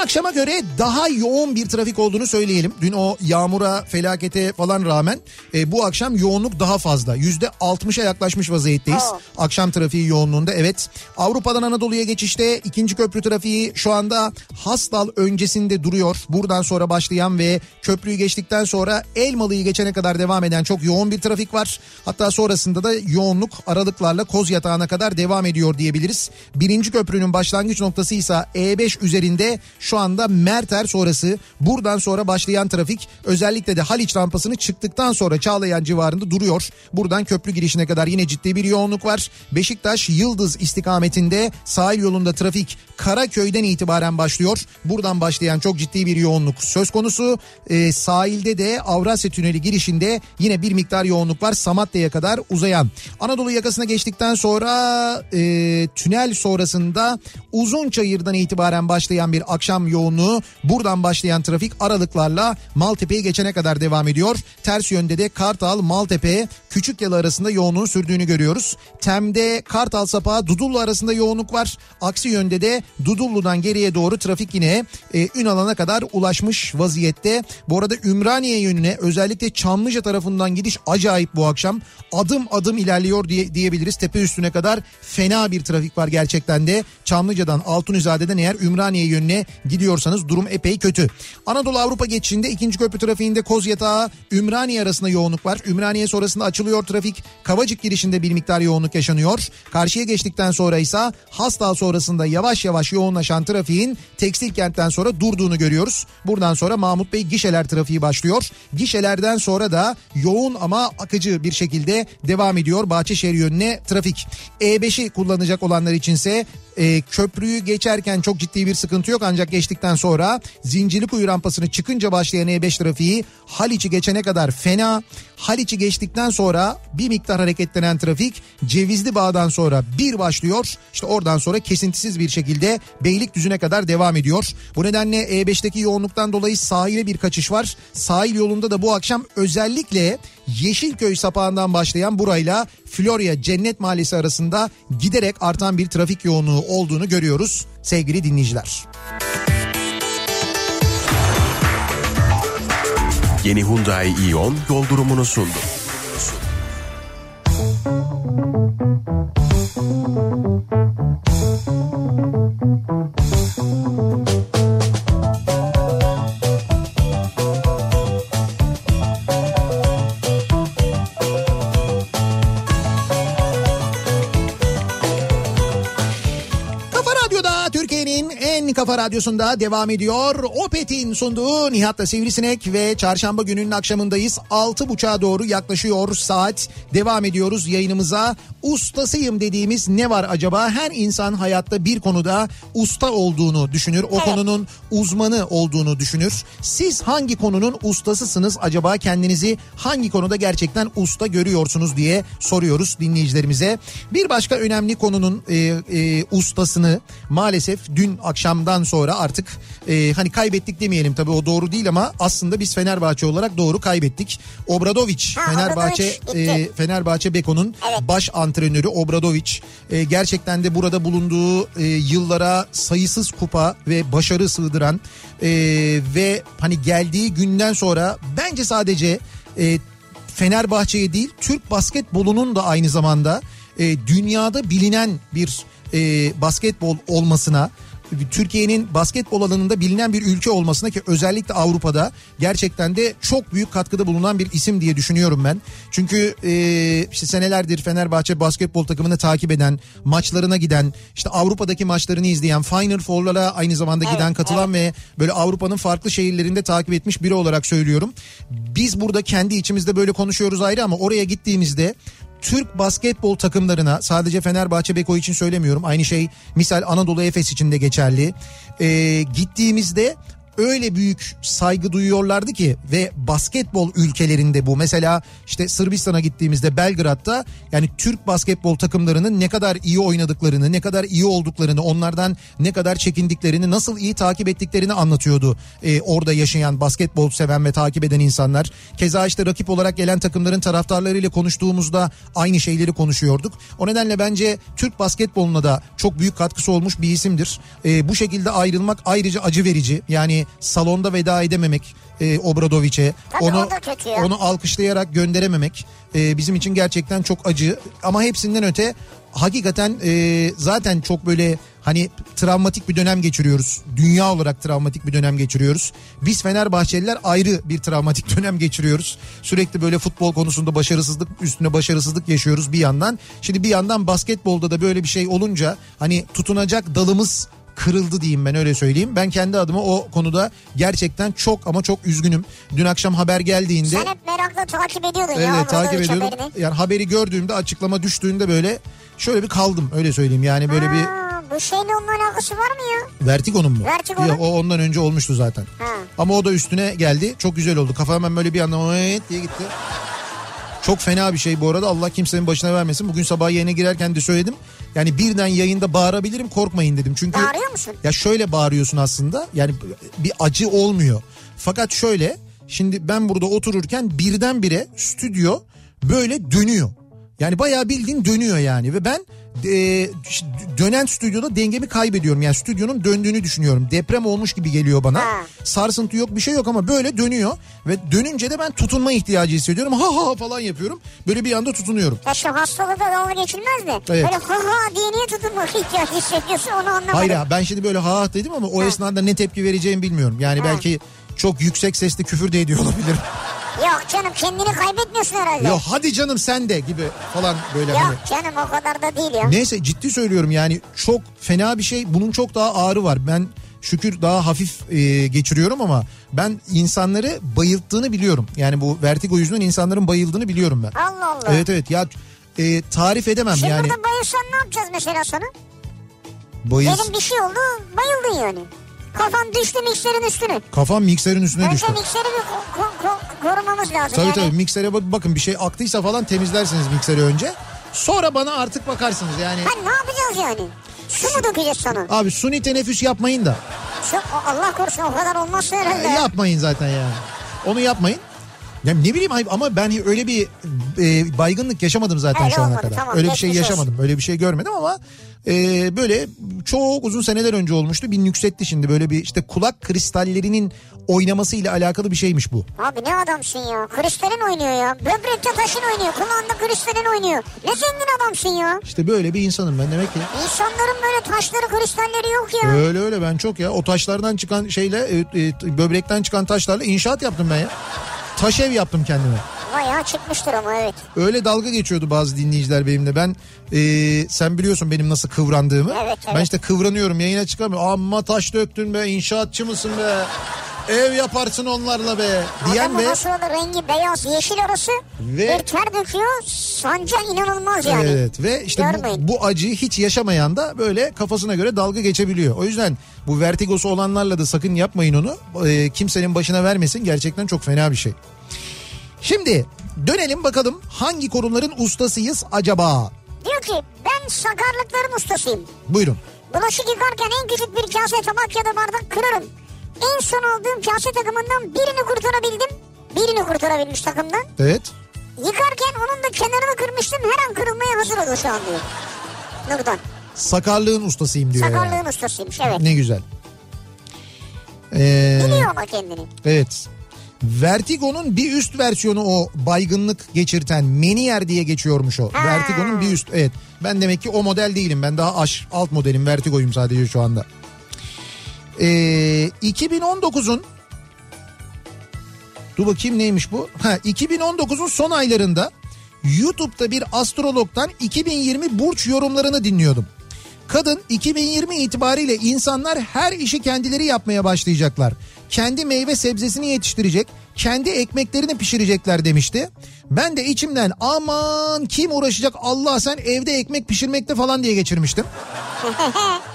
akşama göre daha yoğun bir trafik olduğunu söyleyelim. Dün o yağmura, felakete falan rağmen e, bu akşam yoğunluk daha fazla. Yüzde 60'a yaklaşmış vaziyetteyiz. Aa. Akşam trafiği yoğunluğunda evet. Avrupa'dan Anadolu'ya geçişte ikinci köprü trafiği şu anda Hastal öncesinde duruyor. Buradan sonra başlayan ve köprüyü geçtikten sonra Elmalı'yı geçene kadar devam eden çok yoğun bir trafik var. Hatta sonrasında da yoğunluk aralıklarla Koz Yatağı'na kadar devam ediyor diyebiliriz. Birinci köprünün başlangıç noktası ise E5 üzerinde şu anda Merter sonrası buradan sonra başlayan trafik özellikle de Haliç rampasını çıktıktan sonra Çağlayan civarında duruyor. Buradan köprü girişine kadar yine ciddi bir yoğunluk var. Beşiktaş Yıldız istikametinde sahil yolunda trafik Karaköy'den itibaren başlıyor. Buradan başlayan çok ciddi bir yoğunluk söz konusu. Ee, sahilde de Avrasya Tüneli girişinde yine bir miktar yoğunluk var. Samatya'ya kadar uzayan. Anadolu yakasına geçtikten sonra e, tünel sonrasında Uzunçayır'dan itibaren başlayan bir akşam yoğunluğu. Buradan başlayan trafik aralıklarla Maltepe'yi geçene kadar devam ediyor. Ters yönde de Kartal, Maltepe, Küçükyalı arasında yoğunluğun sürdüğünü görüyoruz. Tem'de Kartal Sapağı Dudullu arasında yoğunluk var. Aksi yönde de Dudullu'dan geriye doğru trafik yine e, Ünalan'a kadar ulaşmış vaziyette. Bu arada Ümraniye yönüne özellikle Çamlıca tarafından gidiş acayip bu akşam. Adım adım ilerliyor diye diyebiliriz. Tepe üstüne kadar fena bir trafik var gerçekten de. Çamlıca'dan Altunizade'den eğer Ümraniye yönüne gidiyorsanız durum epey kötü. Anadolu Avrupa geçişinde ikinci köprü trafiğinde Kozyatağı Ümraniye arasında yoğunluk var. Ümraniye sonrasında açılıyor trafik. Kavacık girişinde bir miktar yoğunluk yaşanıyor. Karşıya geçtikten sonra ise Hastal sonrasında yavaş yavaş yoğunlaşan trafiğin tekstil kentten sonra durduğunu görüyoruz. Buradan sonra Mahmut Bey gişeler trafiği başlıyor. Gişelerden sonra da yoğun ama akıcı bir şekilde devam ediyor Bahçeşehir yönüne trafik. E5'i kullanacak olanlar içinse e, köprüyü geçerken çok ciddi bir sıkıntı yok ancak geçtikten sonra Zincirlikuyu rampasını çıkınca başlayan E5 trafiği Haliç'i geçene kadar fena. Haliç'i geçtikten sonra bir miktar hareketlenen trafik Cevizli Bağ'dan sonra bir başlıyor. İşte oradan sonra kesintisiz bir şekilde Beylikdüzü'ne kadar devam ediyor. Bu nedenle E5'teki yoğunluktan dolayı sahile bir kaçış var. Sahil yolunda da bu akşam özellikle Yeşilköy sapağından başlayan burayla Florya Cennet Mahallesi arasında giderek artan bir trafik yoğunluğu olduğunu görüyoruz sevgili dinleyiciler. Yeni Hyundai Ion yol durumunu sundu. Türkiye'nin kafa radyosunda devam ediyor. Opet'in sunduğu Nihat'la Sivrisinek ve çarşamba gününün akşamındayız. 6.30'a doğru yaklaşıyor saat. Devam ediyoruz yayınımıza. Ustasıyım dediğimiz ne var acaba? Her insan hayatta bir konuda usta olduğunu düşünür. O konunun uzmanı olduğunu düşünür. Siz hangi konunun ustasısınız acaba? Kendinizi hangi konuda gerçekten usta görüyorsunuz diye soruyoruz dinleyicilerimize. Bir başka önemli konunun e, e, ustasını maalesef dün akşamdan sonra artık e, hani kaybettik demeyelim tabii o doğru değil ama aslında biz Fenerbahçe olarak doğru kaybettik. Obradoviç Ha, Fenerbahçe Obradoviç e, Fenerbahçe Beko'nun Evet. baş antrenörü Obradoviç e, gerçekten de burada bulunduğu e, yıllara sayısız kupa ve başarı sığdıran e, ve hani geldiği günden sonra bence sadece e, Fenerbahçe'ye değil Türk basketbolunun da aynı zamanda e, dünyada bilinen bir e, basketbol olmasına Türkiye'nin basketbol alanında bilinen bir ülke olmasına ki özellikle Avrupa'da gerçekten de çok büyük katkıda bulunan bir isim diye düşünüyorum ben. Çünkü e, işte senelerdir Fenerbahçe basketbol takımını takip eden, maçlarına giden, işte Avrupa'daki maçlarını izleyen, Final Four'lara aynı zamanda giden, katılan ve böyle Avrupa'nın farklı şehirlerinde takip etmiş biri olarak söylüyorum. Biz burada kendi içimizde böyle konuşuyoruz ayrı ama oraya gittiğimizde Türk basketbol takımlarına sadece Fenerbahçe Beko için söylemiyorum. Aynı şey misal Anadolu Efes için de geçerli. Ee, gittiğimizde öyle büyük saygı duyuyorlardı ki ve basketbol ülkelerinde bu mesela işte Sırbistan'a gittiğimizde Belgrad'da yani Türk basketbol takımlarının ne kadar iyi oynadıklarını ne kadar iyi olduklarını onlardan ne kadar çekindiklerini nasıl iyi takip ettiklerini anlatıyordu ee, orada yaşayan basketbol seven ve takip eden insanlar. Keza işte rakip olarak gelen takımların taraftarlarıyla konuştuğumuzda aynı şeyleri konuşuyorduk. O nedenle bence Türk basketboluna da çok büyük katkısı olmuş bir isimdir. Ee, bu şekilde ayrılmak ayrıca acı verici. Yani salonda veda edememek e, Obradoviç'e onu onu alkışlayarak gönderememek e, bizim için gerçekten çok acı. Ama hepsinden öte hakikaten e, zaten çok böyle hani travmatik bir dönem geçiriyoruz. Dünya olarak travmatik bir dönem geçiriyoruz. Biz Fenerbahçeliler ayrı bir travmatik dönem geçiriyoruz. Sürekli böyle futbol konusunda başarısızlık üstüne başarısızlık yaşıyoruz bir yandan. Şimdi bir yandan basketbolda da böyle bir şey olunca hani tutunacak dalımız kırıldı diyeyim ben öyle söyleyeyim. Ben kendi adıma o konuda gerçekten çok ama çok üzgünüm. Dün akşam haber geldiğinde Sen hep merakla takip ediyordun ya. evet takip ediyordum. haberini. Yani haberi gördüğümde açıklama düştüğünde böyle şöyle bir kaldım öyle söyleyeyim. Yani böyle bir Ha, bu şeyle onun alakası var mı ya? Vertigo'nun mu? Vertigo'nun. Yok, o ondan önce olmuştu zaten. Ha. Ama o da üstüne geldi. Çok güzel oldu. Kafa hemen böyle bir anda diye gitti. Çok fena bir şey bu arada. Allah kimsenin başına vermesin. Bugün sabah yayına girerken de söyledim. Yani birden yayında bağırabilirim korkmayın dedim. Çünkü Bağırıyor musun? ya şöyle bağırıyorsun aslında. Yani bir acı olmuyor. Fakat şöyle şimdi ben burada otururken birdenbire stüdyo böyle dönüyor. Yani bayağı bildiğin dönüyor yani ve ben e, dönen stüdyoda dengemi kaybediyorum. Yani stüdyonun döndüğünü düşünüyorum. Deprem olmuş gibi geliyor bana. Ha. Sarsıntı yok bir şey yok ama böyle dönüyor ve dönünce de ben tutunma ihtiyacı hissediyorum. Ha ha falan yapıyorum. Böyle bir anda tutunuyorum. Ya şu hastalığı da dalga geçilmez de. Evet. Böyle ha ha diye niye tutunmak ihtiyacı hissediyorsun onu anlamadım. Hayır ha, ben şimdi böyle ha ha dedim ama o esnada ne tepki vereceğimi bilmiyorum. Yani belki çok yüksek sesle küfür de ediyor olabilirim. Yok canım kendini kaybetmiyorsun herhalde. Yok hadi canım sen de gibi falan böyle Yok hani. canım o kadar da değil ya. Neyse ciddi söylüyorum yani çok fena bir şey. Bunun çok daha ağrı var. Ben şükür daha hafif e, geçiriyorum ama ben insanları bayılttığını biliyorum. Yani bu vertigo yüzünden insanların bayıldığını biliyorum ben. Allah Allah. Evet evet ya e, tarif edemem Şimdi yani. burada bayılsan ne yapacağız mesela sana? Bayıl, Dedim bir şey oldu bayıldın yani. Kafan düştü mikserin üstüne. kafam mikserin üstüne düştü. Önce mikseri bir ko- ko- ko- korumamız lazım. Tabii yani. tabii miksere bak- bakın bir şey aktıysa falan temizlersiniz mikseri önce. Sonra bana artık bakarsınız yani. Ha ne yapacağız yani? Su mu dökeceğiz sana? Abi suni teneffüs yapmayın da. O- Allah korusun o kadar olmazsa herhalde. E, yapmayın zaten yani. Onu yapmayın. Ya ne bileyim ama ben öyle bir e, baygınlık yaşamadım zaten Öyle şu ana olmadı, kadar. tamam, öyle bir şey yaşamadım. Öyle bir şey görmedim ama e, böyle çok uzun seneler önce olmuştu. Bir nüksetti şimdi böyle bir işte kulak kristallerinin oynamasıyla alakalı bir şeymiş bu. Abi ne adamsın ya. Kristalin oynuyor ya. Böbrekte taşın oynuyor. Kulağında kristalin oynuyor. Ne zengin adamsın ya. İşte böyle bir insanım ben demek ki. İnsanların böyle taşları kristalleri yok ya. Öyle öyle ben çok ya. O taşlardan çıkan şeyle e, e, böbrekten çıkan taşlarla inşaat yaptım ben ya. Taş ev yaptım kendime. Bayağı çıkmıştır ama evet. Öyle dalga geçiyordu bazı dinleyiciler benimle. Ben e, sen biliyorsun benim nasıl kıvrandığımı. Evet, evet. Ben işte kıvranıyorum yayına çıkamıyorum. Amma taş döktün be inşaatçı mısın be? Ev yaparsın onlarla be diyen Adamın ve nasıl olur rengi beyaz yeşil arası Ve- bir ter döküyor sanca inanılmaz yani. Evet ve işte Görmeyin. bu, bu acıyı hiç yaşamayan da böyle kafasına göre dalga geçebiliyor. O yüzden bu vertigosu olanlarla da sakın yapmayın onu. Ee, kimsenin başına vermesin gerçekten çok fena bir şey. Şimdi dönelim bakalım hangi konuların ustasıyız acaba? Diyor ki ben sakarlıkların ustasıyım. Buyurun. Bulaşık yıkarken en küçük bir kase tabak ya da bardak kırarım. En son aldığım kase takımından birini kurtarabildim. Birini kurtarabilmiş takımdan. Evet. Yıkarken onun da kenarını kırmıştım. Her an kırılmaya hazır olur şu an diyor. Nurdan. Sakarlığın ustasıyım diyor. yani. Sakarlığın ustasıymış evet. Ne güzel. Ee, Biliyor ama kendini. Evet. Vertigo'nun bir üst versiyonu o baygınlık geçirten Menier diye geçiyormuş o. Ha. Vertigo'nun bir üst evet. Ben demek ki o model değilim. Ben daha aş, alt modelim Vertigo'yum sadece şu anda. Ee, 2019'un Dur bakayım neymiş bu? Ha 2019'un son aylarında YouTube'da bir astrologdan 2020 burç yorumlarını dinliyordum. Kadın 2020 itibariyle insanlar her işi kendileri yapmaya başlayacaklar. Kendi meyve sebzesini yetiştirecek, kendi ekmeklerini pişirecekler demişti. Ben de içimden aman kim uğraşacak Allah sen evde ekmek pişirmekte falan diye geçirmiştim.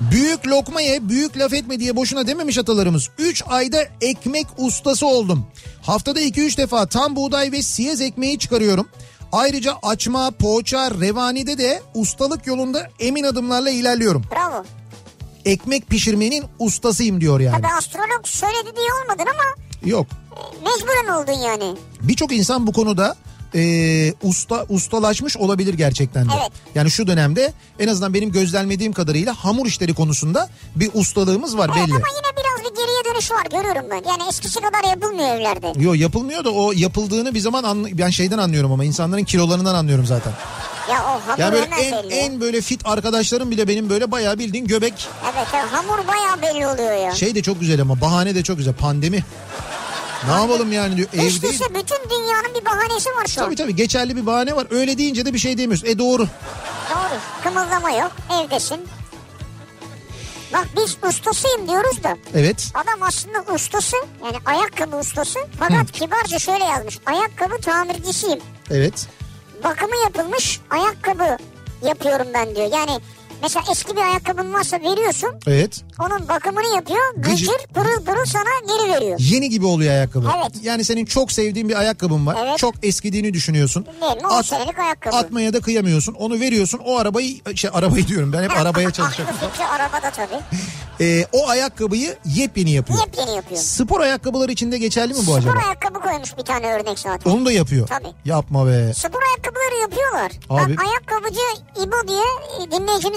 Büyük lokma ye, büyük laf etme diye boşuna dememiş atalarımız. 3 ayda ekmek ustası oldum. Haftada 2-3 defa tam buğday ve siyez ekmeği çıkarıyorum. Ayrıca açma, poğaça, revanide de ustalık yolunda emin adımlarla ilerliyorum. Bravo. Ekmek pişirmenin ustasıyım diyor yani. Tabii astrolog söyledi diye olmadın ama Yok. mecburen oldun yani. Birçok insan bu konuda e, usta ustalaşmış olabilir gerçekten de. Evet. Yani şu dönemde en azından benim gözlemlediğim kadarıyla hamur işleri konusunda bir ustalığımız var Evet belli. ama yine biraz bir geriye dönüş var görüyorum ben. Yani eskisi kadar yapılmıyor evlerde. Yo yapılmıyor da o yapıldığını bir zaman anla- ben şeyden anlıyorum ama insanların kilolarından anlıyorum zaten. Ya o hamur Yani böyle en belli. en böyle fit arkadaşlarım bile benim böyle bayağı bildiğin göbek. Evet evet, hamur bayağı belli oluyor ya. Şey de çok güzel ama bahane de çok güzel pandemi. Ne yapalım yani diyor evde. üste bütün dünyanın bir bahanesi var şu an. Tabii tabii geçerli bir bahane var. Öyle deyince de bir şey demiyorsun. E doğru. Doğru. Kımıldama yok. Evdesin. Bak biz ustasıyım diyoruz da Evet. adam aslında ustası yani ayakkabı ustası fakat kibarca şöyle yazmış ayakkabı tamircisiyim Evet. Bakımı yapılmış ayakkabı yapıyorum ben diyor. Yani mesela eski bir ayakkabın varsa veriyorsun Evet. onun bakımını yapıyor Gıcır. gıcır pırıl pırıl sana geri veriyor. Yeni gibi oluyor ayakkabı. Evet. Yani senin çok sevdiğin bir ayakkabın var. Evet. Çok eskidiğini düşünüyorsun. Değil mi? Senelik ayakkabı. Atmaya da kıyamıyorsun. Onu veriyorsun. O arabayı şey arabayı diyorum. Ben hep arabaya çalışıyorum. Aklı fikri arabada tabii. Ee, o ayakkabıyı yepyeni yapıyor. Yepyeni yapıyor. Spor ayakkabılar içinde geçerli mi bu acaba? Spor ayakkabı koymuş bir tane örnek zaten. Onu da yapıyor. Tabii. Yapma be. Spor ayakkabıları yapıyorlar. Abi. Bak ayakkabıcı İbo diye e,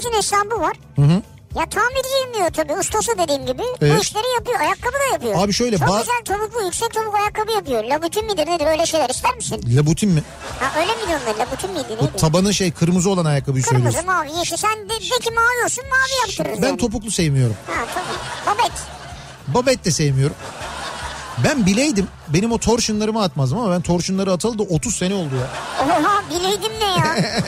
dinleyicimizin hesabı var. Hı hı. Ya tamirciyim diyor tabii ustası dediğim gibi. Evet. Bu işleri yapıyor ayakkabı da yapıyor. Abi şöyle, Çok ba- güzel topuklu yüksek topuk ayakkabı yapıyor. Labutin midir nedir öyle şeyler ister misin? Labutin mi? Ha öyle miydi onlar labutin miydi Bu neydi? tabanı şey kırmızı olan ayakkabıyı Kırmızı söylüyorsun. mavi yeşil sen de, de ki mavi olsun mavi yaptırırız Ben yani. topuklu sevmiyorum. Ha tabii. Babet. Babet de sevmiyorum. Ben bileydim benim o torşunlarımı atmazdım ama ben torşunları atalı da 30 sene oldu ya. Oha bileydim ne ya.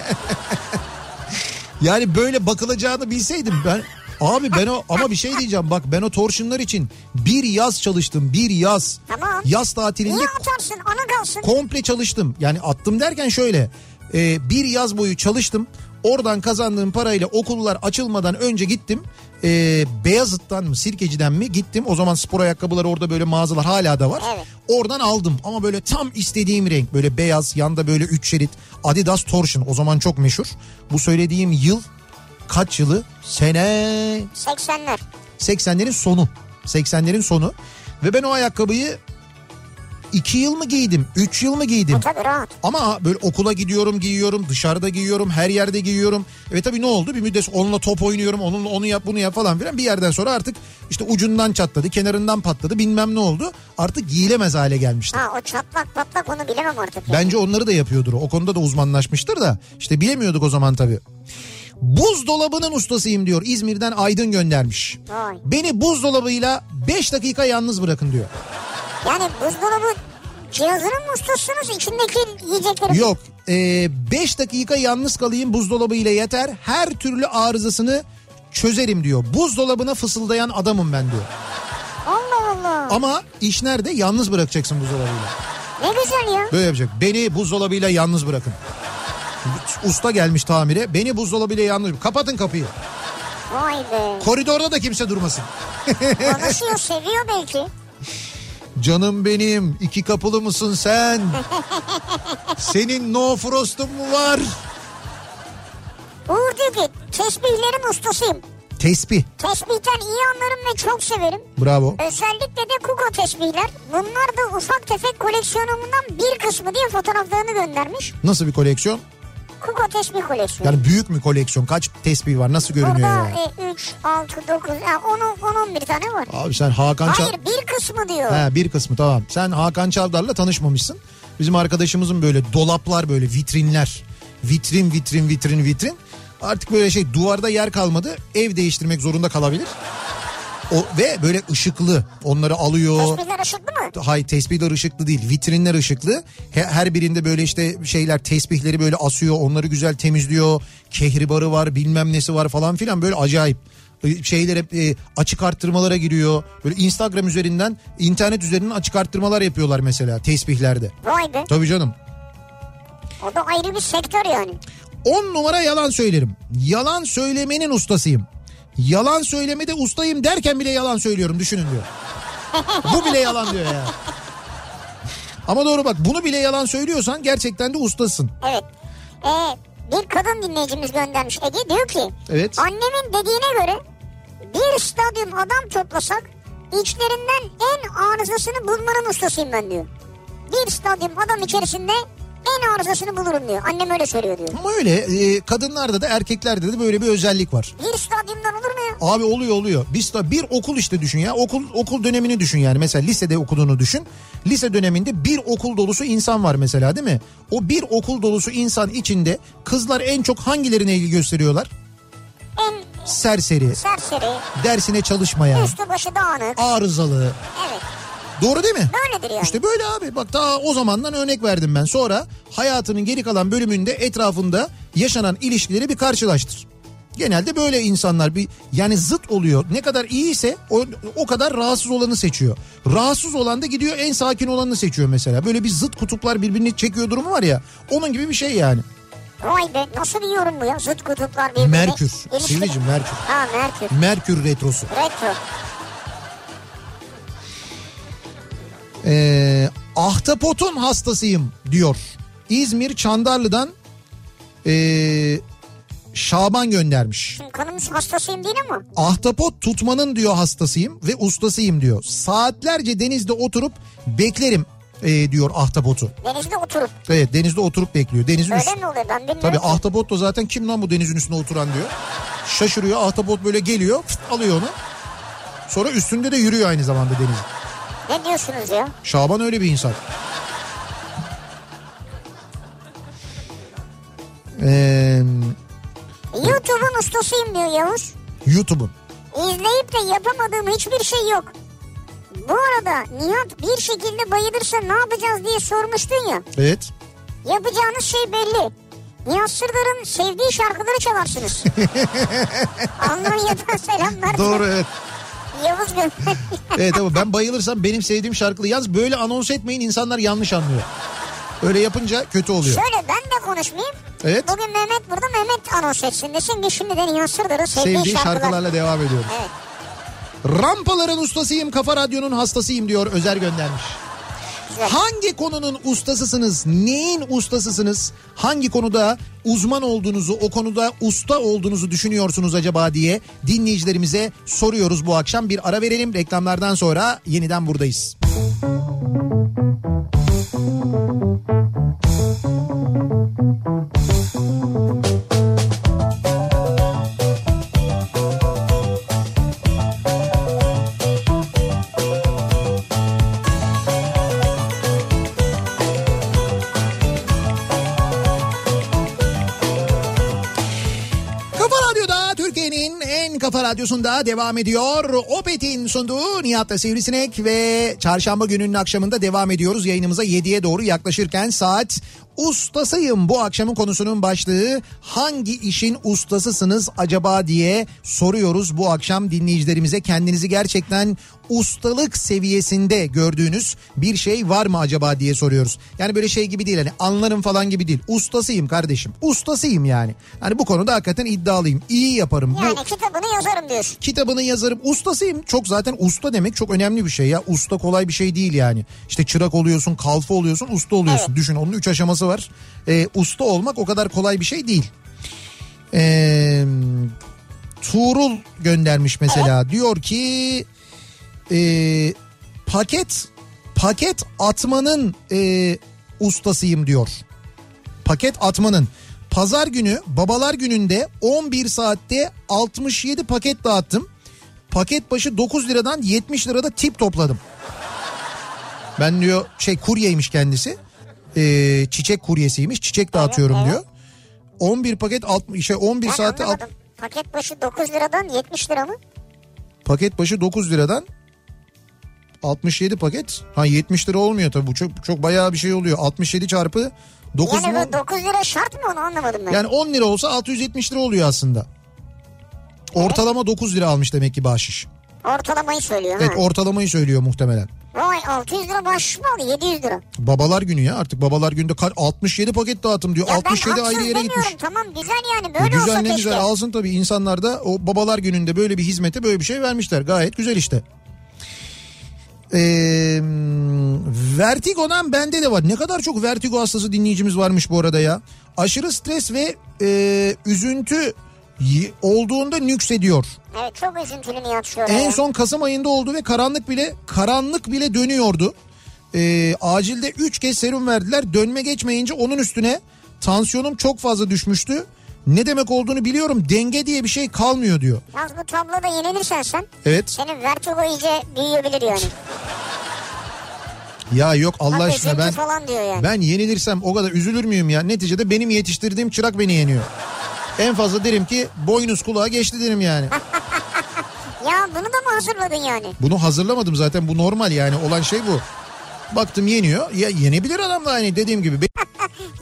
Yani böyle bakılacağını bilseydim ben Abi ben o ama bir şey diyeceğim bak ben o torşunlar için bir yaz çalıştım bir yaz. Tamam. Yaz tatilinde Niye atarsın ana kalsın. komple çalıştım. Yani attım derken şöyle e, bir yaz boyu çalıştım. Oradan kazandığım parayla okullar açılmadan önce gittim. E, Beyazıt'tan mı Sirkeci'den mi gittim. O zaman spor ayakkabıları orada böyle mağazalar hala da var. Evet. Oradan aldım ama böyle tam istediğim renk böyle beyaz yanda böyle 3 şerit Adidas Torsion o zaman çok meşhur. Bu söylediğim yıl kaç yılı? Sene 80'ler. 80'lerin sonu. 80'lerin sonu. Ve ben o ayakkabıyı 2 yıl mı giydim? 3 yıl mı giydim? Bu tabii rahat. Ama böyle okula gidiyorum giyiyorum dışarıda giyiyorum her yerde giyiyorum. Evet tabii ne oldu bir müddet onunla top oynuyorum onunla onu yap bunu yap falan filan. Bir yerden sonra artık işte ucundan çatladı kenarından patladı bilmem ne oldu. Artık giyilemez hale gelmişti. Ha o çatlak patlak onu bilemem artık. Bence onları da yapıyordur o konuda da uzmanlaşmıştır da işte bilemiyorduk o zaman tabii. Buzdolabının ustasıyım diyor İzmir'den Aydın göndermiş. Vay. Beni buzdolabıyla 5 dakika yalnız bırakın diyor. Yani buzdolabı Cihazının mı ustasınız içindeki yiyecekleri? Yok 5 dakika yalnız kalayım buzdolabı ile yeter. Her türlü arızasını çözerim diyor. Buzdolabına fısıldayan adamım ben diyor. Allah Allah. Ama iş nerede? Yalnız bırakacaksın buzdolabıyla. Ne güzel ya. Böyle yapacak. Beni buzdolabıyla yalnız bırakın. Usta gelmiş tamire. Beni buzdolabıyla yalnız Kapatın kapıyı. Vay be. Koridorda da kimse durmasın. Konuşuyor seviyor belki. Canım benim iki kapılı mısın sen? Senin no frost'un mu var? Uğur diyor ki tesbihlerin ustasıyım. Tesbih. Tesbihten iyi anlarım ve çok severim. Bravo. Özellikle de Kuko tesbihler. Bunlar da ufak tefek koleksiyonumdan bir kısmı diye fotoğraflarını göndermiş. Nasıl bir koleksiyon? Kuko tesbih koleksiyonu. Yani büyük mü koleksiyon? Kaç tesbih var? Nasıl görünüyor Burada ya? e, 3, 6, 9, yani 10, 11 tane var. Abi sen Hakan Çal... Hayır bir kısmı diyor. He, bir kısmı tamam. Sen Hakan Çavdar'la tanışmamışsın. Bizim arkadaşımızın böyle dolaplar böyle vitrinler. Vitrin vitrin vitrin vitrin. Artık böyle şey duvarda yer kalmadı. Ev değiştirmek zorunda kalabilir. O ve böyle ışıklı. Onları alıyor. Tesbihler ışıklı mı? Hayır tesbihler ışıklı değil vitrinler ışıklı. He- Her birinde böyle işte şeyler tesbihleri böyle asıyor onları güzel temizliyor. Kehribarı var bilmem nesi var falan filan böyle acayip. Ee, Şeyler hep e, açık arttırmalara giriyor. Böyle Instagram üzerinden internet üzerinden açık arttırmalar yapıyorlar mesela tesbihlerde. Vay be. Tabii canım. O da ayrı bir sektör yani. 10 numara yalan söylerim. Yalan söylemenin ustasıyım. Yalan söylemede ustayım derken bile yalan söylüyorum düşünün diyor. Bu bile yalan diyor ya. Ama doğru bak bunu bile yalan söylüyorsan gerçekten de ustasın. Evet. Ee, bir kadın dinleyicimiz göndermiş Ege diyor ki Evet. annemin dediğine göre bir stadyum adam toplasak içlerinden en arızasını bulmanın ustasıyım ben diyor. Bir stadyum adam içerisinde en arızasını bulurum diyor. Annem öyle söylüyor diyor. Ama öyle e, kadınlarda da erkeklerde de böyle bir özellik var. Bir stadyumdan olur mu ya? Abi oluyor oluyor. Biz de bir okul işte düşün ya. Okul okul dönemini düşün yani. Mesela lisede okuduğunu düşün. Lise döneminde bir okul dolusu insan var mesela değil mi? O bir okul dolusu insan içinde kızlar en çok hangilerine ilgi gösteriyorlar? En Serseri, serseri, dersine çalışmayan, üstü başı dağınık. arızalı. Evet. Doğru değil mi? Böyledir yani. İşte böyle abi bak daha o zamandan örnek verdim ben. Sonra hayatının geri kalan bölümünde etrafında yaşanan ilişkileri bir karşılaştır. Genelde böyle insanlar bir yani zıt oluyor. Ne kadar iyiyse o, o kadar rahatsız olanı seçiyor. Rahatsız olan da gidiyor en sakin olanını seçiyor mesela. Böyle bir zıt kutuplar birbirini çekiyor durumu var ya. Onun gibi bir şey yani. Vay be nasıl bir yorum bu ya? Zıt kutuplar birbirine. Merkür. Sivri'cim Merkür. Ha Merkür. Merkür retrosu. Retro. Ee, ahtapotun hastasıyım diyor. İzmir Çandarlı'dan ee, Şaban göndermiş. Şimdi konumuz hastasıyım değil ama. Ahtapot tutmanın diyor hastasıyım ve ustasıyım diyor. Saatlerce denizde oturup beklerim ee, diyor ahtapotu. Denizde oturup. Evet denizde oturup bekliyor. Denizin üst... Öyle mi oluyor ben bilmiyorum. Tabii ahtapot da zaten kim lan bu denizin üstüne oturan diyor. Şaşırıyor ahtapot böyle geliyor fıt, alıyor onu. Sonra üstünde de yürüyor aynı zamanda denizin. Ne diyorsunuz ya? Şaban öyle bir insan. Ee, YouTube'un ustasıyım diyor Yavuz. YouTube'un. İzleyip de yapamadığım hiçbir şey yok. Bu arada Nihat bir şekilde bayılırsa ne yapacağız diye sormuştun ya. Evet. Yapacağınız şey belli. Nihat Sırdar'ın sevdiği şarkıları çalarsınız. Almanya'dan selamlar. Doğru evet. Yavuz gönder. Evet ama ben bayılırsam benim sevdiğim şarkılı yaz böyle anons etmeyin insanlar yanlış anlıyor. Öyle yapınca kötü oluyor. Şöyle ben de konuşmayayım. Evet. Bugün Mehmet burada Mehmet anons etsin desin ki şimdi de Nihat Sırdar'ın sevdiği, Sevdiği şarkılar. şarkılarla devam ediyoruz. Evet. Rampaların ustasıyım, Kafa Radyo'nun hastasıyım diyor Özer göndermiş. Hangi konunun ustasısınız? Neyin ustasısınız? Hangi konuda uzman olduğunuzu, o konuda usta olduğunuzu düşünüyorsunuz acaba diye dinleyicilerimize soruyoruz bu akşam. Bir ara verelim. Reklamlardan sonra yeniden buradayız. Kafa Radyosu'nda devam ediyor. Opet'in sunduğu Nihat'la Sivrisinek ve çarşamba gününün akşamında devam ediyoruz. Yayınımıza 7'ye doğru yaklaşırken saat ustasıyım. Bu akşamın konusunun başlığı hangi işin ustasısınız acaba diye soruyoruz bu akşam dinleyicilerimize. Kendinizi gerçekten ustalık seviyesinde gördüğünüz bir şey var mı acaba diye soruyoruz. Yani böyle şey gibi değil hani anlarım falan gibi değil. Ustasıyım kardeşim. Ustasıyım yani. Hani bu konuda hakikaten iddialıyım. İyi yaparım. Bu Yani kitabını yazarım diyorsun. kitabını yazarım. Ustasıyım. Çok zaten usta demek çok önemli bir şey ya. Usta kolay bir şey değil yani. İşte çırak oluyorsun, kalfa oluyorsun, usta oluyorsun. Evet. Düşün onun üç aşaması var. Ee, usta olmak o kadar kolay bir şey değil. Ee, Tuğrul göndermiş mesela. Diyor ki e, paket paket atmanın e, ustasıyım diyor. Paket atmanın. Pazar günü babalar gününde 11 saatte 67 paket dağıttım. Paket başı 9 liradan 70 lirada tip topladım. Ben diyor şey kuryeymiş kendisi. Ee, çiçek kuryesiymiş. Çiçek dağıtıyorum evet. diyor. 11 paket 60 şey 11 Ben saatte alt-. Paket başı 9 liradan 70 lira mı? paket başı 9 liradan 67 paket. Ha 70 lira olmuyor tabii bu çok çok bayağı bir şey oluyor. 67 çarpı 9 Yani mu? bu 9 lira şart mı onu anlamadım ben. Yani 10 lira olsa 670 lira oluyor aslında. Ortalama 9 lira almış demek ki bahşiş. Ortalamayı söylüyor Evet ha. ortalamayı söylüyor muhtemelen. Vay 600 lira bahşiş mi aldı 700 lira. Babalar günü ya artık babalar günde kaç 67 paket dağıtım diyor. Ya 67 ben ayrı yere gitmiş. tamam güzel yani E böyle güzel olsa ne keşke. güzel alsın tabii insanlar da o babalar gününde böyle bir hizmete böyle bir şey vermişler. Gayet güzel işte. Ee, vertigodan bende de var. Ne kadar çok vertigo hastası dinleyicimiz varmış bu arada ya. Aşırı stres ve e, üzüntü olduğunda nüksediyor. Evet çok üzüntülü Nihat şu En son Kasım ayında oldu ve karanlık bile karanlık bile dönüyordu. Ee, acilde 3 kez serum verdiler. Dönme geçmeyince onun üstüne tansiyonum çok fazla düşmüştü. Ne demek olduğunu biliyorum. Denge diye bir şey kalmıyor diyor. Yalnız bu tabloda yenilirsen sen Evet. senin vertigo iyice büyüyebilir yani. Ya yok Allah Bak aşkına ben yani. ben yenilirsem o kadar üzülür müyüm ya? Neticede benim yetiştirdiğim çırak beni yeniyor. En fazla derim ki boynuz kulağa geçti derim yani. Ya bunu da mı hazırladın yani? Bunu hazırlamadım zaten bu normal yani olan şey bu. Baktım yeniyor. Ya yenebilir adam da hani dediğim gibi.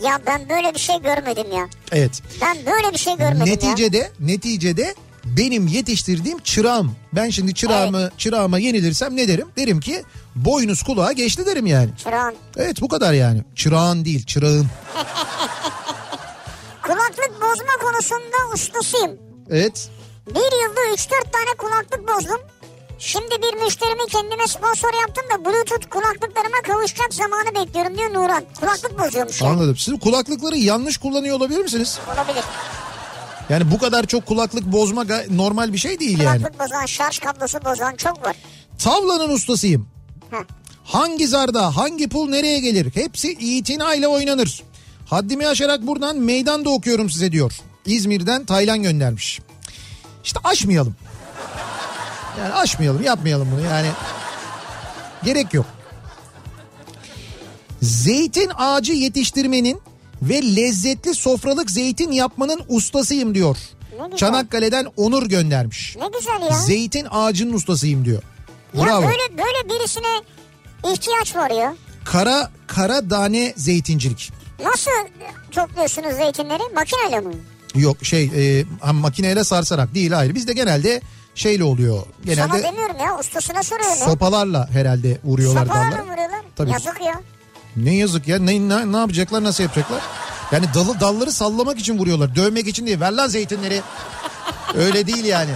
Ya ben böyle bir şey görmedim ya. Evet. Ben böyle bir şey görmedim ya. neticede neticede benim yetiştirdiğim çırağım. Ben şimdi çırağımı çırağıma yenilirsem ne derim? Derim ki boynuz kulağa geçti derim yani. Çırağın. Evet bu kadar yani. Çırağın değil çırağın. Kulaklık bozma konusunda ustasıyım. Evet. Bir yılda 3-4 tane kulaklık bozdum. Şimdi bir müşterimi kendime sponsor yaptım da Bluetooth kulaklıklarıma kavuşacak zamanı bekliyorum diyor Nuran. Kulaklık bozuyormuş yani. Anladım. Siz kulaklıkları yanlış kullanıyor olabilir misiniz? Olabilir. Yani bu kadar çok kulaklık bozma normal bir şey değil yani. Kulaklık bozan, şarj kablosu bozan çok var. Tavlanın ustasıyım. Heh. Hangi zarda hangi pul nereye gelir hepsi itinayla oynanır. Haddimi aşarak buradan meydanda okuyorum size diyor. İzmir'den Taylan göndermiş. İşte aşmayalım. Yani aşmayalım yapmayalım bunu yani. Gerek yok. Zeytin ağacı yetiştirmenin ve lezzetli sofralık zeytin yapmanın ustasıyım diyor. Çanakkale'den Onur göndermiş. Ne güzel ya. Zeytin ağacının ustasıyım diyor. ya Bravo. böyle böyle birisine ihtiyaç var ya. Kara kara tane zeytincilik. Nasıl topluyorsunuz zeytinleri? Makineyle mi? Yok şey e, makineyle sarsarak değil hayır. Bizde genelde şeyle oluyor. Sana Genelde demiyorum ya ustasına soruyorum. sopalarla herhalde vuruyorlar Sopalarla dallara. mı vuruyorlar? Tabii. Yazık ya. Ne yazık ya ne, ne, ne yapacaklar nasıl yapacaklar? Yani dalı dalları sallamak için vuruyorlar. Dövmek için değil. Ver lan zeytinleri. Öyle değil yani.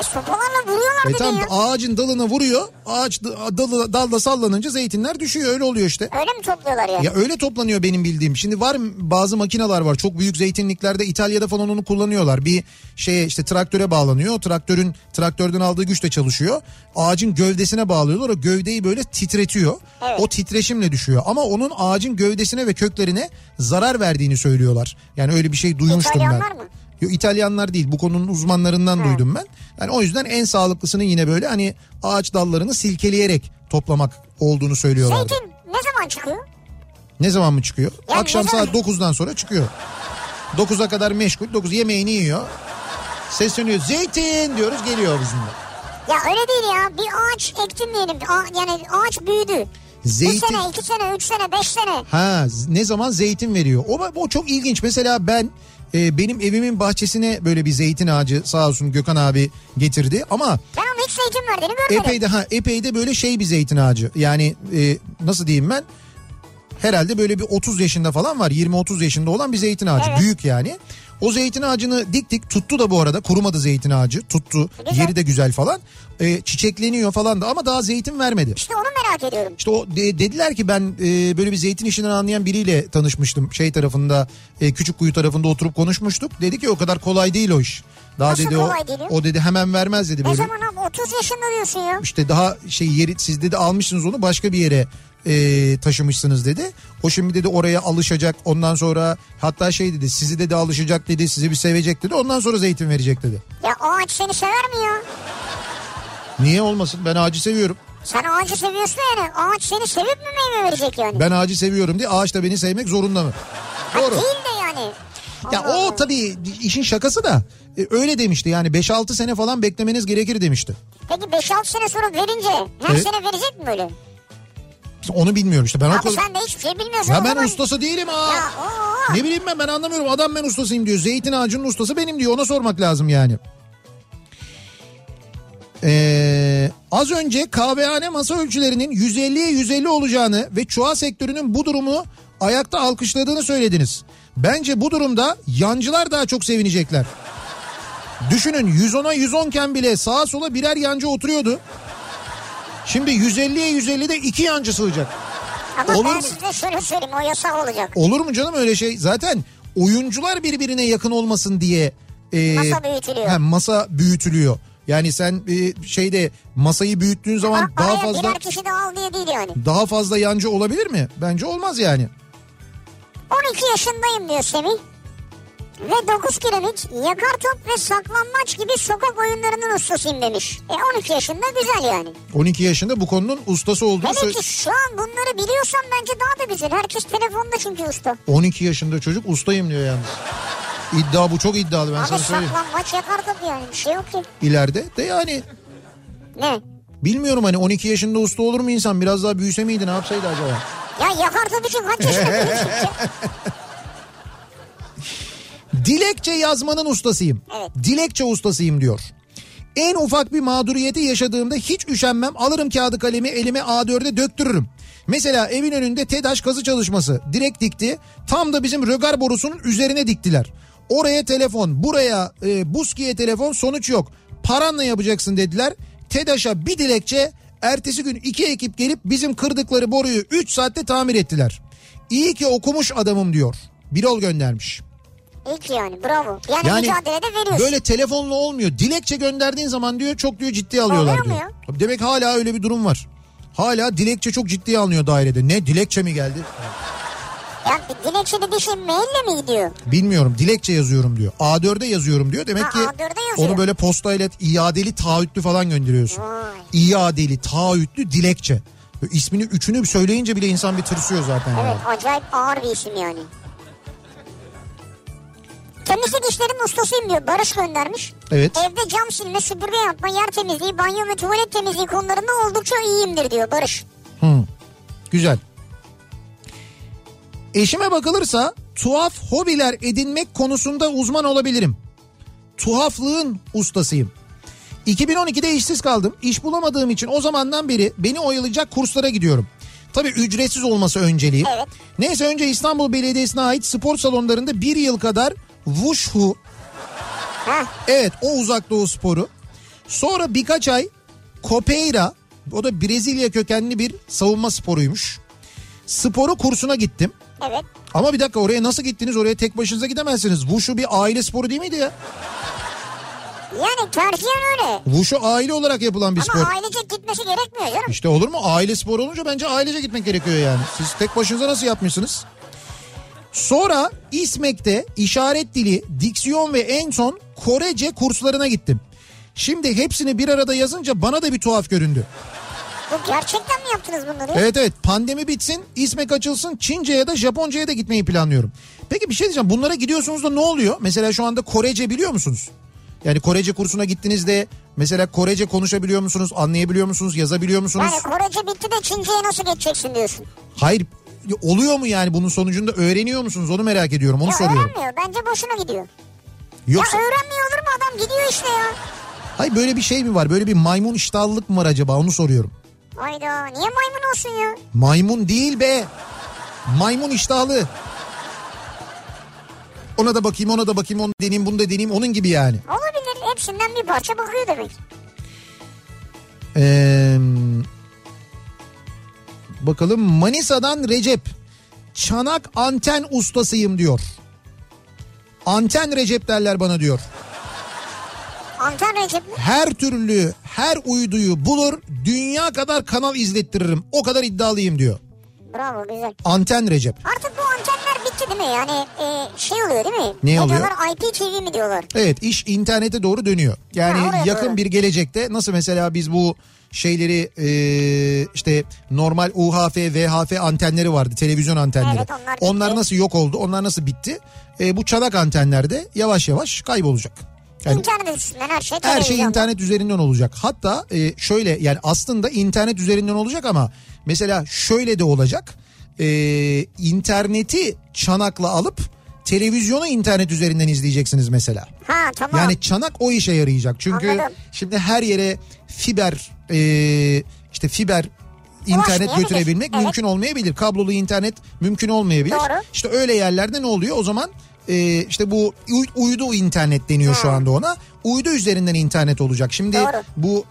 E, sopalarla vuruyorlar E dedin tamam ya. ağacın dalına vuruyor. Ağaç da- dalı, dalda sallanınca zeytinler düşüyor. Öyle oluyor işte. Öyle mi topluyorlar yani? Ya öyle toplanıyor benim bildiğim. Şimdi var mı- bazı makineler var. Çok büyük zeytinliklerde İtalya'da falan onu kullanıyorlar. Bir şeye işte traktöre bağlanıyor. O traktörün traktörden aldığı güçle çalışıyor. Ağacın gövdesine bağlıyorlar. O gövdeyi böyle titretiyor. Evet. O titreşimle düşüyor. Ama onun ağacın gövdesine ve köklerine zarar verdiğini söylüyorlar. Yani öyle bir şey duymuştum İtalyanlar ben. mı? Yok İtalyanlar değil bu konunun uzmanlarından duydum ben. Yani o yüzden en sağlıklısını yine böyle hani ağaç dallarını silkeleyerek toplamak olduğunu söylüyorlar. Zeytin ne zaman çıkıyor? Ne zaman mı çıkıyor? Yani Akşam zaman? saat 9'dan sonra çıkıyor. 9'a kadar meşgul. 9 yemeğini yiyor. Sesleniyor. Zeytin diyoruz geliyor bizimle. Ya öyle değil ya. Bir ağaç ektim diyelim. A- yani ağaç büyüdü. Bir Zeytin. sene, iki sene, üç sene, beş sene. Ha ne zaman zeytin veriyor. O, o çok ilginç. Mesela ben e, benim evimin bahçesine böyle bir zeytin ağacı sağ olsun Gökhan abi getirdi. Ama Ben onun hiç zeytin verdiğini görmedim. epey de ha epey de böyle şey bir zeytin ağacı. Yani e, nasıl diyeyim ben? Herhalde böyle bir 30 yaşında falan var. 20-30 yaşında olan bir zeytin ağacı. Evet. Büyük yani. O zeytin ağacını diktik tuttu da bu arada kurumadı zeytin ağacı tuttu Güzel. yeri de güzel falan E, çiçekleniyor falan da ama daha zeytin vermedi. İşte onu merak ediyorum. İşte o de- dediler ki ben e, böyle bir zeytin işinden anlayan biriyle tanışmıştım. Şey tarafında e, küçük kuyu tarafında oturup konuşmuştuk. Dedi ki o kadar kolay değil o iş. Daha Nasıl dedi o o dedi hemen vermez dedi Ne böyle. zaman abi 30 yaşında diyorsun ya. İşte daha şey yeri siz dedi almışsınız onu başka bir yere e, taşımışsınız dedi. O şimdi dedi oraya alışacak ondan sonra hatta şey dedi sizi dedi alışacak dedi sizi bir sevecek dedi ondan sonra zeytin verecek dedi. Ya o ağaç seni sever mi ya? Niye olmasın ben ağacı seviyorum. Sen ağacı seviyorsun ya yani. Ağaç seni sevip mi meyve verecek yani? Ben ağacı seviyorum diye ağaç da beni sevmek zorunda mı? Doğru. Değil de yani. Ya Allah o tabii işin şakası da e, öyle demişti yani 5-6 sene falan beklemeniz gerekir demişti. Peki 5-6 sene sonra verince her Evet. sene verecek mi böyle? Onu bilmiyorum işte ben o Abi kadar- sen de hiçbir şey bilmiyorsun. Ya o ben zaman. ustası değilim ha. Ya. Ne bileyim ben ben anlamıyorum adam ben ustasıyım diyor. Zeytin ağacının ustası benim diyor ona sormak lazım yani. Ee, az önce kahvehane masa ölçülerinin 150'ye 150 olacağını ve çuha sektörünün bu durumu ayakta alkışladığını söylediniz. Bence bu durumda yancılar daha çok sevinecekler. Düşünün 110'a 110 iken bile sağa sola birer yancı oturuyordu. Şimdi 150'ye 150'de iki yancı sığacak. Ama Olur ben mu? size şöyle söyleyeyim o yasak olacak. Olur mu canım öyle şey? Zaten oyuncular birbirine yakın olmasın diye e, Masa büyütülüyor. he, masa büyütülüyor. Yani sen e, şeyde masayı büyüttüğün zaman Bak daha fazla birer kişi de al diye değil yani. daha fazla yancı olabilir mi? Bence olmaz yani. 12 yaşındayım diyor Semih. Ve 9 kiremit, yakar top ve saklanmaç gibi sokak oyunlarının ustasıyım demiş. E 12 yaşında güzel yani. 12 yaşında bu konunun ustası olduğu Hele sö- ki şu an bunları biliyorsan bence daha da güzel. Herkes telefonda çünkü usta. 12 yaşında çocuk ustayım diyor yalnız. İddia bu çok iddialı ben Abi sana söyleyeyim. saklanmaç yakar top yani bir şey yok ki. İleride de yani Ne? bilmiyorum hani 12 yaşında usta olur mu insan biraz daha büyüse miydi ne yapsaydı acaba? Ya yakar top için kaç yaşında? Dilekçe yazmanın ustasıyım. Evet. Dilekçe ustasıyım diyor. En ufak bir mağduriyeti yaşadığımda hiç üşenmem alırım kağıdı kalemi elime A4'e döktürürüm. Mesela evin önünde TEDAŞ kazı çalışması direkt dikti. Tam da bizim rögar borusunun üzerine diktiler. Oraya telefon, buraya e, Buski'ye telefon sonuç yok. Paranla yapacaksın dediler. TEDAŞ'a bir dilekçe ertesi gün iki ekip gelip bizim kırdıkları boruyu 3 saatte tamir ettiler. İyi ki okumuş adamım diyor. Birol göndermiş. İyi ki yani bravo. Yani, Yani mücadelede veriyorsun. böyle telefonla olmuyor. Dilekçe gönderdiğin zaman diyor çok diyor ciddiye alıyorlar Oluyor mu diyor. Tabii Demek hala öyle bir durum var. Hala dilekçe çok ciddiye alınıyor dairede. Ne dilekçe mi geldi? Ya bir dilekçe dediği şey maille mi gidiyor? Bilmiyorum dilekçe yazıyorum diyor. A4'e yazıyorum diyor. Demek Ha, ki A4'e yazıyor. onu böyle postayla iadeli taahhütlü falan gönderiyorsun. Vay. İadeli taahhütlü dilekçe. Böyle ismini üçünü söyleyince bile insan bir tırsıyor zaten. yani. Evet acayip ağır bir isim yani. Temizlik işlerinin ustasıyım diyor. Barış göndermiş. Evet. Evde cam silme, süpürge yapma, yer temizliği, banyo ve tuvalet temizliği konularında oldukça iyiyimdir diyor Barış. Hı. Güzel. Eşime bakılırsa tuhaf hobiler edinmek konusunda uzman olabilirim. Tuhaflığın ustasıyım. 2012'de işsiz kaldım. İş bulamadığım için o zamandan beri beni oyalayacak kurslara gidiyorum. Tabii ücretsiz olması önceliği. Evet. Neyse önce İstanbul Belediyesi'ne ait spor salonlarında bir yıl kadar Wushu Heh. Evet o uzak doğu sporu. Sonra birkaç ay Copeira o da Brezilya kökenli bir savunma sporuymuş. Sporu kursuna gittim. Evet. Ama bir dakika oraya nasıl gittiniz? Oraya tek başınıza gidemezsiniz. Wushu bir aile sporu değil miydi ya? Yani tercihen öyle. Wushu aile olarak yapılan bir spor. Ama ailecek gitmesi gerekmiyor canım. İşte olur mu? Aile sporu olunca bence ailece gitmek gerekiyor yani. Siz tek başınıza nasıl yapmışsınız? Sonra İSMEK'te işaret dili, diksiyon ve en son Korece kurslarına gittim. Şimdi hepsini bir arada yazınca bana da bir tuhaf göründü. Bu gerçekten mi yaptınız bunları? Evet evet pandemi bitsin İSMEK açılsın Çince ya da Japonca'ya da gitmeyi planlıyorum. Peki bir şey diyeceğim bunlara gidiyorsunuz da ne oluyor? Mesela şu anda Korece biliyor musunuz? Yani Korece kursuna gittiğinizde mesela Korece konuşabiliyor musunuz? Anlayabiliyor musunuz? Yazabiliyor musunuz? Yani Korece bitti de Çince'ye nasıl geçeceksin diyorsun. Hayır oluyor mu yani bunun sonucunda öğreniyor musunuz? Onu merak ediyorum. Onu Ya soruyorum. öğrenmiyor. Bence boşuna gidiyor. Yoksa Ya öğrenmiyor olur mu adam gidiyor işte ya. hayır böyle bir şey mi var? Böyle bir maymun iştahlılık mı var acaba? Onu soruyorum. Hayda niye maymun olsun ya? Maymun değil be. Maymun iştahlı. Ona da bakayım, ona da bakayım, onu deneyeyim, bunu da deneyeyim. Onun gibi yani. Olabilir hepsinden bir parça bakıyor demek. Ee, bakalım Manisa'dan Recep. Çanak anten ustasıyım diyor. Anten Recep derler bana diyor. Anten Recep mi? Her türlü her uyduyu bulur dünya kadar kanal izlettiririm. O kadar iddialıyım diyor. Bravo güzel. Anten Recep. Artık bu antenler bitti değil mi? Yani e, şey oluyor değil mi? Ne oluyor? diyorlar IPTV mi diyorlar? Evet iş internete doğru dönüyor. Yani Ha, yakın doğru. bir gelecekte nasıl mesela biz bu şeyleri e, işte normal UHF, VHF antenleri vardı televizyon antenleri. Evet, onlar bitti. nasıl yok oldu onlar nasıl bitti? E, bu çanak antenler de yavaş yavaş kaybolacak. Yani İnternet üstünden her şey her şey internet üzerinden olacak. Hatta e, şöyle yani aslında internet üzerinden olacak ama mesela şöyle de olacak. E, interneti çanakla alıp televizyonu internet üzerinden izleyeceksiniz mesela. Ha tamam. Yani çanak o işe yarayacak. Çünkü Anladım. şimdi her yere fiber e, işte fiber internet götürebilmek Evet. mümkün olmayabilir. Kablolu internet mümkün olmayabilir. Doğru. İşte öyle yerlerde ne oluyor? O zaman e, işte bu uy- uydu internet deniyor şu Ha. anda ona. Uydu üzerinden internet olacak. Şimdi Doğru. bu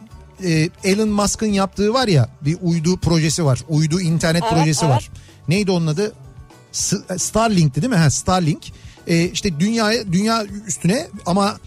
e, Elon Musk'ın yaptığı var ya bir uydu projesi var. Uydu internet Evet, projesi evet. var. Neydi onun adı? Starlink'ti değil mi? Ha, Starlink. Ee, işte dünyaya dünya üstüne ama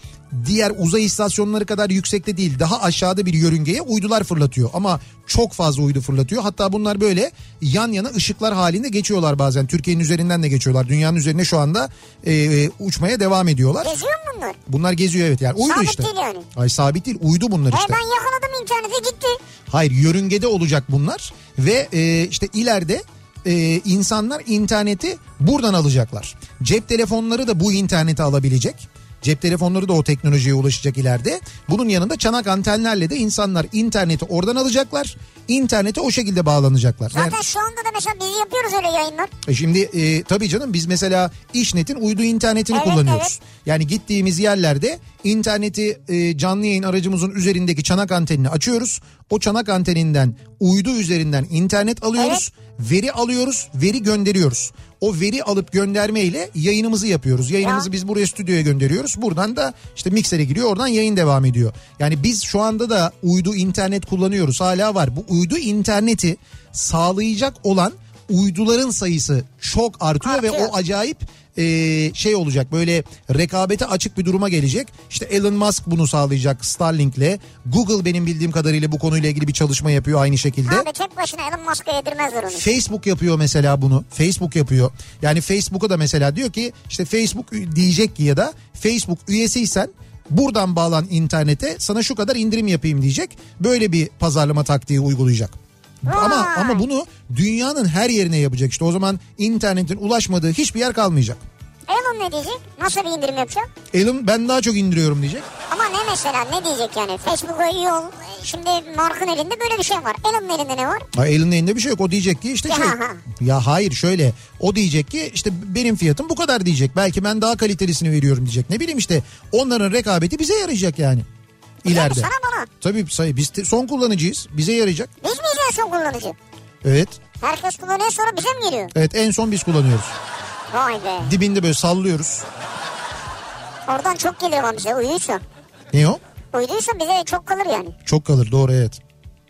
diğer uzay istasyonları kadar yüksekte değil daha aşağıda bir yörüngeye uydular fırlatıyor ama çok fazla uydu fırlatıyor hatta bunlar böyle yan yana ışıklar halinde geçiyorlar bazen Türkiye'nin üzerinden de geçiyorlar dünyanın üzerine şu anda e, uçmaya devam ediyorlar Geziyor mu bunlar? bunlar geziyor evet yani uydu Sabit işte değil yani. ay sabit değil uydu bunlar E işte ben yakaladım internete gitti. Hayır yörüngede olacak bunlar ve e, işte ileride e, insanlar interneti buradan alacaklar. Cep telefonları da bu interneti alabilecek. Cep telefonları da o teknolojiye ulaşacak ileride. Bunun yanında çanak antenlerle de insanlar interneti oradan alacaklar. İnternete o şekilde bağlanacaklar. Yani- Zaten şu anda da mesela biz yapıyoruz öyle yayınlar. e şimdi e, tabii canım biz mesela İşnet'in uydu internetini Evet, kullanıyoruz. evet. Yani gittiğimiz yerlerde interneti e, canlı yayın aracımızın üzerindeki çanak antenini açıyoruz. O çanak anteninden uydu üzerinden internet alıyoruz. Veri alıyoruz, veri gönderiyoruz. O veri alıp gönderme ile yayınımızı yapıyoruz. Yayınımızı Ya. biz buraya stüdyoya gönderiyoruz. Buradan da işte miksere giriyor oradan yayın devam ediyor. Yani biz şu anda da uydu internet kullanıyoruz. Hala var. Bu uydu interneti sağlayacak olan uyduların sayısı çok artıyor, ve Artıyor. o acayip e, şey olacak böyle rekabete açık bir duruma gelecek. İşte Elon Musk bunu sağlayacak Starlink'le. Google benim bildiğim kadarıyla bu konuyla ilgili bir çalışma yapıyor aynı şekilde. Abi tek başına Elon Musk'a yedirmezler onu. Facebook yapıyor mesela bunu. Facebook yapıyor. Yani Facebook'a da mesela diyor ki işte Facebook diyecek ki ya da Facebook üyesiysen buradan bağlan internete sana şu kadar indirim yapayım diyecek. Böyle bir pazarlama taktiği uygulayacak. Ama ama bunu dünyanın her yerine yapacak işte. O zaman internetin ulaşmadığı hiçbir yer kalmayacak. Elon ne diyecek? Nasıl bir indirim yapacak? Elon ben daha çok indiriyorum diyecek. Ama ne mesela ne diyecek yani? Facebook'a üye ol. Şimdi Mark'ın elinde böyle bir şey var. Elon'un elinde ne var? Ha, Elon'un elinde bir şey yok. O diyecek ki işte Ya, şey. ha. Ya hayır şöyle. O diyecek ki işte benim fiyatım bu kadar diyecek. Belki ben daha kalitelisini veriyorum diyecek. Ne bileyim işte onların rekabeti bize yarayacak yani. İleride. Sana bana. Tabii say biz te- son kullanıcıyız. Bize yarayacak. Biz miyiz en son kullanıcı? Evet. Herkes kullanıyor sonra bize mi geliyor? Evet en son biz kullanıyoruz. Vay be. Dibinde böyle sallıyoruz. Oradan çok geliyor ama bize uyuysa. Ne o? Uyduysa bize çok kalır yani. Çok kalır doğru evet.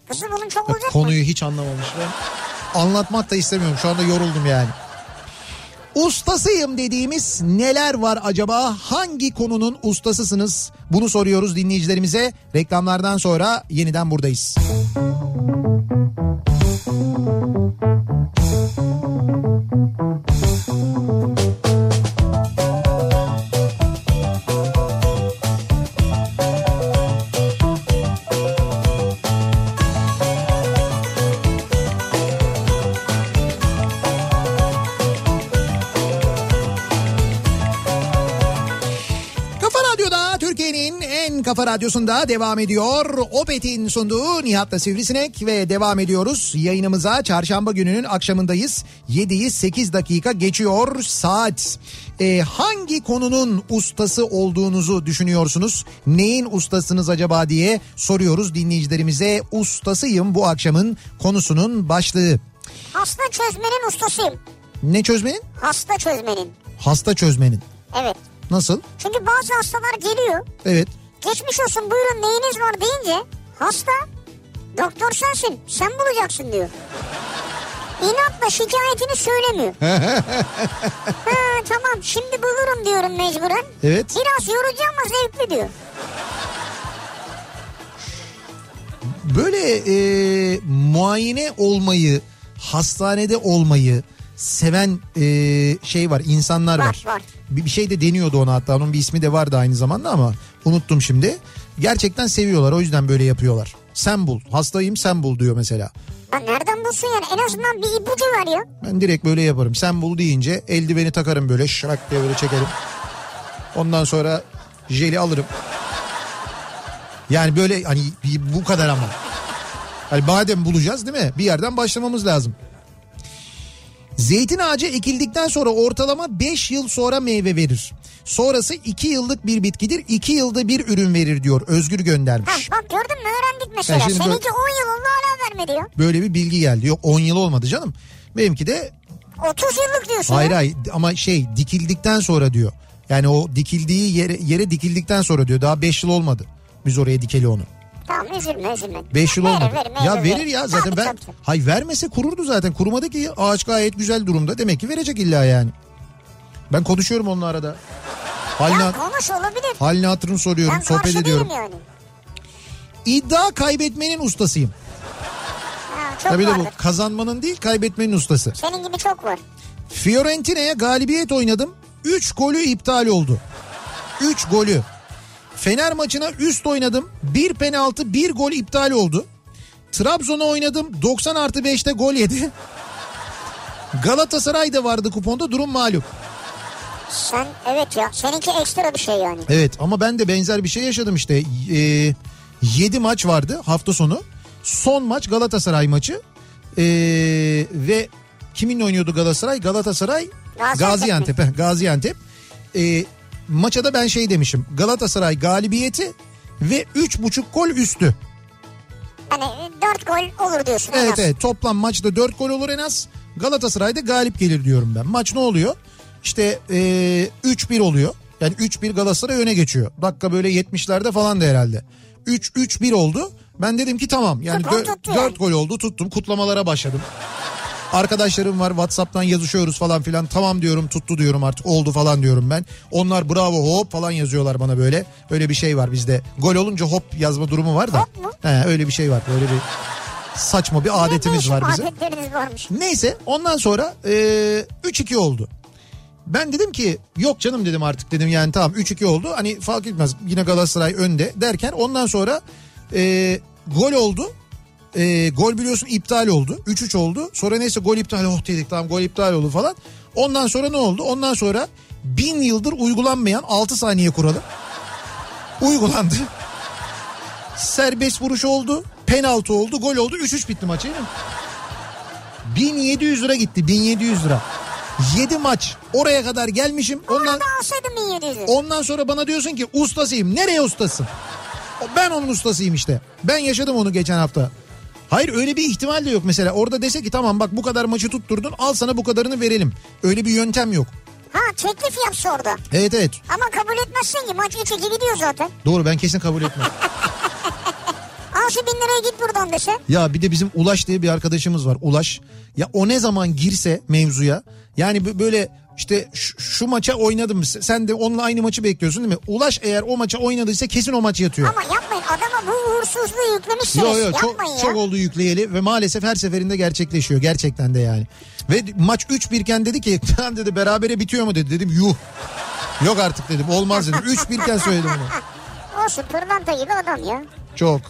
Kızım bunun çok Bak, olacak mı? konuyu hiç anlamamış. Ben anlatmak da istemiyorum. Şu anda yoruldum yani. Ustasıyım dediğimiz neler var acaba? Hangi konunun ustasısınız? Bunu soruyoruz dinleyicilerimize. Reklamlardan sonra yeniden buradayız. Kafa Kafa Radyosu'nda devam ediyor. Opet'in sunduğu Nihat'la Sivrisinek ve devam ediyoruz. Yayınımıza çarşamba gününün akşamındayız. 7'yi 8 dakika geçiyor saat. Ee, hangi konunun ustası olduğunuzu düşünüyorsunuz? Neyin ustasınız acaba diye soruyoruz dinleyicilerimize. Ustasıyım bu akşamın konusunun başlığı. Hasta çözmenin ustasıyım. Ne çözmenin? Hasta çözmenin. Hasta çözmenin. Evet. Nasıl? Çünkü bazı hastalar geliyor. Evet. Geçmiş olsun buyurun neyiniz var deyince hasta doktor sensin sen bulacaksın diyor. İnatla şikayetini söylemiyor. ha, tamam şimdi bulurum diyorum mecburen. Evet. Biraz yorucu ama zevkli diyor. Böyle e, muayene olmayı, hastanede olmayı seven e, şey var, insanlar var. Var, var. Bir, bir şey de deniyordu ona hatta onun bir ismi de vardı aynı zamanda ama unuttum şimdi. Gerçekten seviyorlar o yüzden böyle yapıyorlar. Sen bul, hastayım sen bul diyor mesela. Ha, nereden bulsun yani en azından bir ipucu ver ya. Ben direkt böyle yaparım. Sen bul deyince eldiveni takarım böyle şırak diye böyle çekerim. Ondan sonra jeli alırım. Yani böyle hani bu kadar ama. Hani badem bulacağız değil mi? Bir yerden başlamamız lazım. Zeytin ağacı ekildikten sonra ortalama 5 yıl sonra meyve verir. Sonrası 2 yıllık bir bitkidir. 2 yılda bir ürün verir diyor. Özgür Ha, göndermiş. bak gördün mü öğrendik mesela. Şimdi Seninki böyle- 10 yıl oldu hala vermedi ya. Böyle bir bilgi geldi. Yok 10 yıl olmadı canım. Benimki de 30 yıllık diyorsun Hayır ya. hayır ama şey dikildikten sonra diyor. Yani o dikildiği yere, yere dikildikten sonra diyor. Daha 5 yıl olmadı. Biz oraya dikeli onu. Tamam üzülme üzülme. 5 yıl Verir, olmadı. verir, meyve ya verir ya zaten Tabii, ben tabii, hay vermese kururdu zaten. Kurumadı ki ağaç gayet güzel durumda. Demek ki verecek illa yani. Ben konuşuyorum onunla arada. Halini, Ya konuş olabilir. halini hatırını soruyorum, Ben sohbet ediyorum. yani. İddia kaybetmenin ustasıyım. Ha, çok Tabii de bu vardır. kazanmanın değil kaybetmenin ustası. Senin gibi çok var. Fiorentina'ya galibiyet oynadım. 3 golü iptal oldu. 3 golü. Fener maçına üst oynadım. Bir penaltı bir gol iptal oldu. Trabzon'a oynadım. 90 artı 5'te gol yedi. Galatasaray da vardı kuponda durum malum. Sen evet ya seninki ekstra bir şey yani. Evet ama ben de benzer bir şey yaşadım işte. Ee, 7 maç vardı hafta sonu. Son maç Galatasaray maçı. Ee, ve kiminle oynuyordu Galatasaray? Galatasaray Gaziantep Gaziantep. Gaziantep. Ee, maça da ben şey demişim. Galatasaray galibiyeti ve 3.5 gol üstü. Hani 4 gol olur diyorsun en Evet az. evet toplam maçta 4 gol olur en az. Galatasaray'da galip gelir diyorum ben. Maç ne oluyor? İşte ee, 3-1 oluyor. Yani 3-1 Galatasaray öne geçiyor. Dakika böyle 70'lerde falan da herhalde. 3-3-1 oldu. Ben dedim ki tamam yani Kupon 4 tuttu yani. gol oldu tuttum kutlamalara başladım. Arkadaşlarım var Whatsapp'tan yazışıyoruz falan filan. Tamam diyorum tuttu diyorum artık oldu falan diyorum ben. Onlar bravo hop falan yazıyorlar bana böyle. Öyle bir şey var bizde. Gol olunca hop yazma durumu var da. Hop mu? He, öyle bir şey var. Böyle bir saçma bir adetimiz var bizim. Neyse ondan sonra e, 3-2 oldu. Ben dedim ki yok canım dedim artık dedim yani tamam 3-2 oldu. Hani fark etmez yine Galatasaray önde derken ondan sonra e, gol oldu. E, gol biliyorsun iptal oldu. 3-3 oldu. Sonra neyse gol iptal oh dedik tamam gol iptal oldu falan. Ondan sonra ne oldu? Ondan sonra bin yıldır uygulanmayan 6 saniye kuralı uygulandı. Serbest vuruş oldu. Penaltı oldu. Gol oldu. 3-3 bitti maç. değil mi? 1700 lira gitti. 1700 lira. 7 maç. Oraya kadar gelmişim. Ondan Orada alsaydım 1700 lira. ondan sonra bana diyorsun ki ustasıyım. Nereye ustasın? Ben onun ustasıyım işte. Ben yaşadım onu geçen hafta. Hayır öyle bir ihtimal de yok mesela. Orada dese ki tamam bak bu kadar maçı tutturdun al sana bu kadarını verelim. Öyle bir yöntem yok. Ha teklif yapsa orada. Evet evet. Ama kabul etmezsin ki maç 3-2 gidiyor zaten. Doğru ben kesin kabul etmem. Al şu bin liraya git buradan dese. Ya bir de bizim Ulaş diye bir arkadaşımız var. Ulaş. Ya o ne zaman girse mevzuya yani böyle işte şu, şu maça oynadım. Sen de onunla aynı maçı bekliyorsun değil mi? Ulaş eğer o maça oynadıysa kesin o maç yatıyor. Ama yapmayın adama bu uğursuzluğu yüklemişsiniz. Yo yo çok, ya. çok oldu yükleyeli ve maalesef her seferinde gerçekleşiyor gerçekten de yani. Ve maç 3-1 iken dedi ki "Lan dedi berabere bitiyor mu dedi. Dedim yuh. Yok artık dedim olmaz dedim. 3-1 iken söyledim bunu. Olsun pırlanta gibi adam ya. Çok.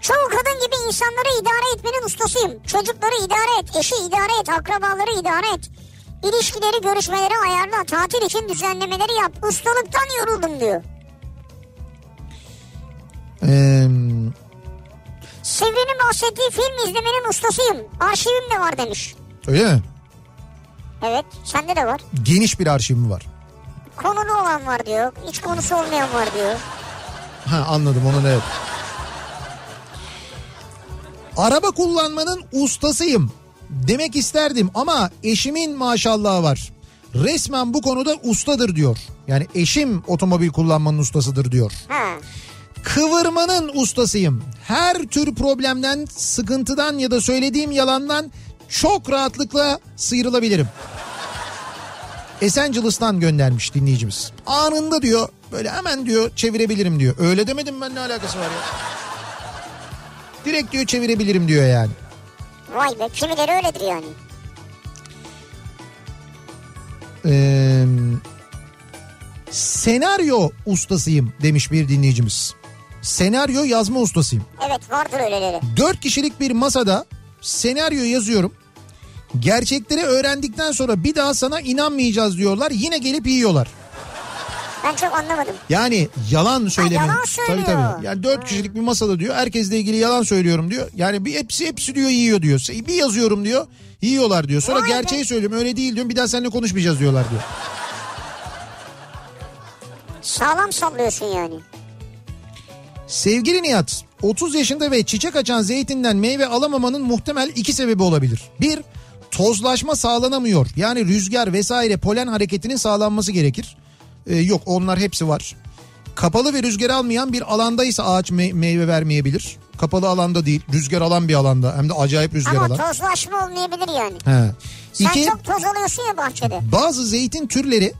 Çoğu kadın gibi insanları idare etmenin ustasıyım. Çocukları idare et, eşi idare et, akrabaları idare et. İlişkileri, görüşmeleri ayarla, tatil için düzenlemeleri yap. Ustalıktan yoruldum diyor. Ee, Sivri'nin bahsettiği film izlemenin ustasıyım. Arşivim de var demiş. öyle mi? Evet sende de var. Geniş bir arşivim var. Konulu olan var diyor. Hiç konusu olmayan var diyor. Ha anladım onun evet. Araba kullanmanın ustasıyım demek isterdim ama eşimin maşallahı var. Resmen bu konuda ustadır diyor. Yani eşim otomobil kullanmanın ustasıdır diyor. Ha. Kıvırmanın ustasıyım. Her tür problemden, sıkıntıdan ya da söylediğim yalandan çok rahatlıkla sıyrılabilirim. Esencilis'tan göndermiş dinleyicimiz. Anında diyor böyle hemen diyor çevirebilirim diyor. Öyle demedim ben ne alakası var ya. Direkt diyor çevirebilirim diyor yani. Vay be kimileri öyledir yani. Ee, senaryo ustasıyım demiş bir dinleyicimiz. Senaryo yazma ustasıyım. Evet vardır öyleleri. Dört kişilik bir masada senaryo yazıyorum. Gerçekleri öğrendikten sonra bir daha sana inanmayacağız diyorlar. Yine gelip yiyorlar. Ben çok anlamadım. Yani yalan söyleme. yalan tabii söylüyor. tabii. Yani dört kişilik bir masada diyor. Herkesle ilgili yalan söylüyorum diyor. Yani bir hepsi hepsi diyor yiyor diyor. Bir yazıyorum diyor. Yiyorlar diyor. Sonra Vay be. gerçeği söylüyorum. Öyle değil diyorum. Bir daha seninle konuşmayacağız diyorlar diyor. Sağlam sallıyorsun yani. Sevgili Nihat, 30 yaşında ve çiçek açan zeytinden meyve alamamanın muhtemel iki sebebi olabilir. Bir, tozlaşma sağlanamıyor. Yani rüzgar vesaire polen hareketinin sağlanması gerekir. Ee, yok onlar hepsi var. Kapalı ve rüzgar almayan bir alandaysa ağaç me- meyve vermeyebilir. Kapalı alanda değil, rüzgar alan bir alanda hem de acayip rüzgar Ama alan. tozlaşma olmayabilir yani. He. Sen İki, çok toz alıyorsun ya bahçede. bazı zeytin türleri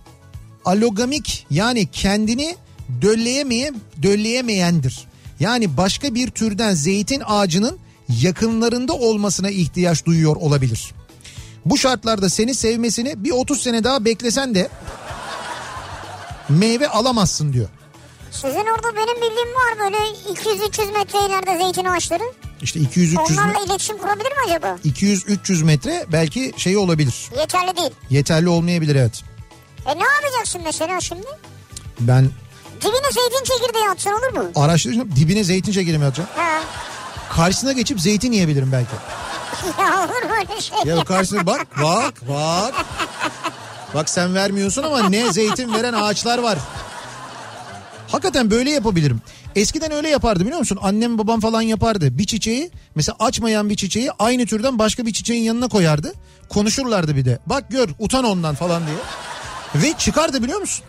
alogamik yani kendini dölleyemeye, dölleyemeyendir. Yani başka bir türden zeytin ağacının yakınlarında olmasına ihtiyaç duyuyor olabilir. Bu şartlarda seni sevmesini bir 30 sene daha beklesen de meyve alamazsın diyor. Sizin orada benim bildiğim var böyle 200-300 metre ileride zeytin ağaçları. İşte 200-300 Onlarla iletişim kurabilir mi acaba? 200-300 metre belki şey olabilir. Yeterli değil. Yeterli olmayabilir evet. E ne yapacaksın mesela şimdi? Ben Dibine zeytin çekirdeği atsan olur mu? araştıracağım dibine zeytin çekirdeği atacağım. Ha. Karşısına geçip zeytin yiyebilirim belki. ya olur mu öyle şey? Ya karşısına bak bak bak. Bak sen vermiyorsun ama ne zeytin veren ağaçlar var. Hakikaten böyle yapabilirim. Eskiden öyle yapardı biliyor musun? Annem babam falan yapardı. Bir çiçeği mesela açmayan bir çiçeği aynı türden başka bir çiçeğin yanına koyardı. Konuşurlardı bir de. Bak gör utan ondan falan diye. Ve çıkardı biliyor musun?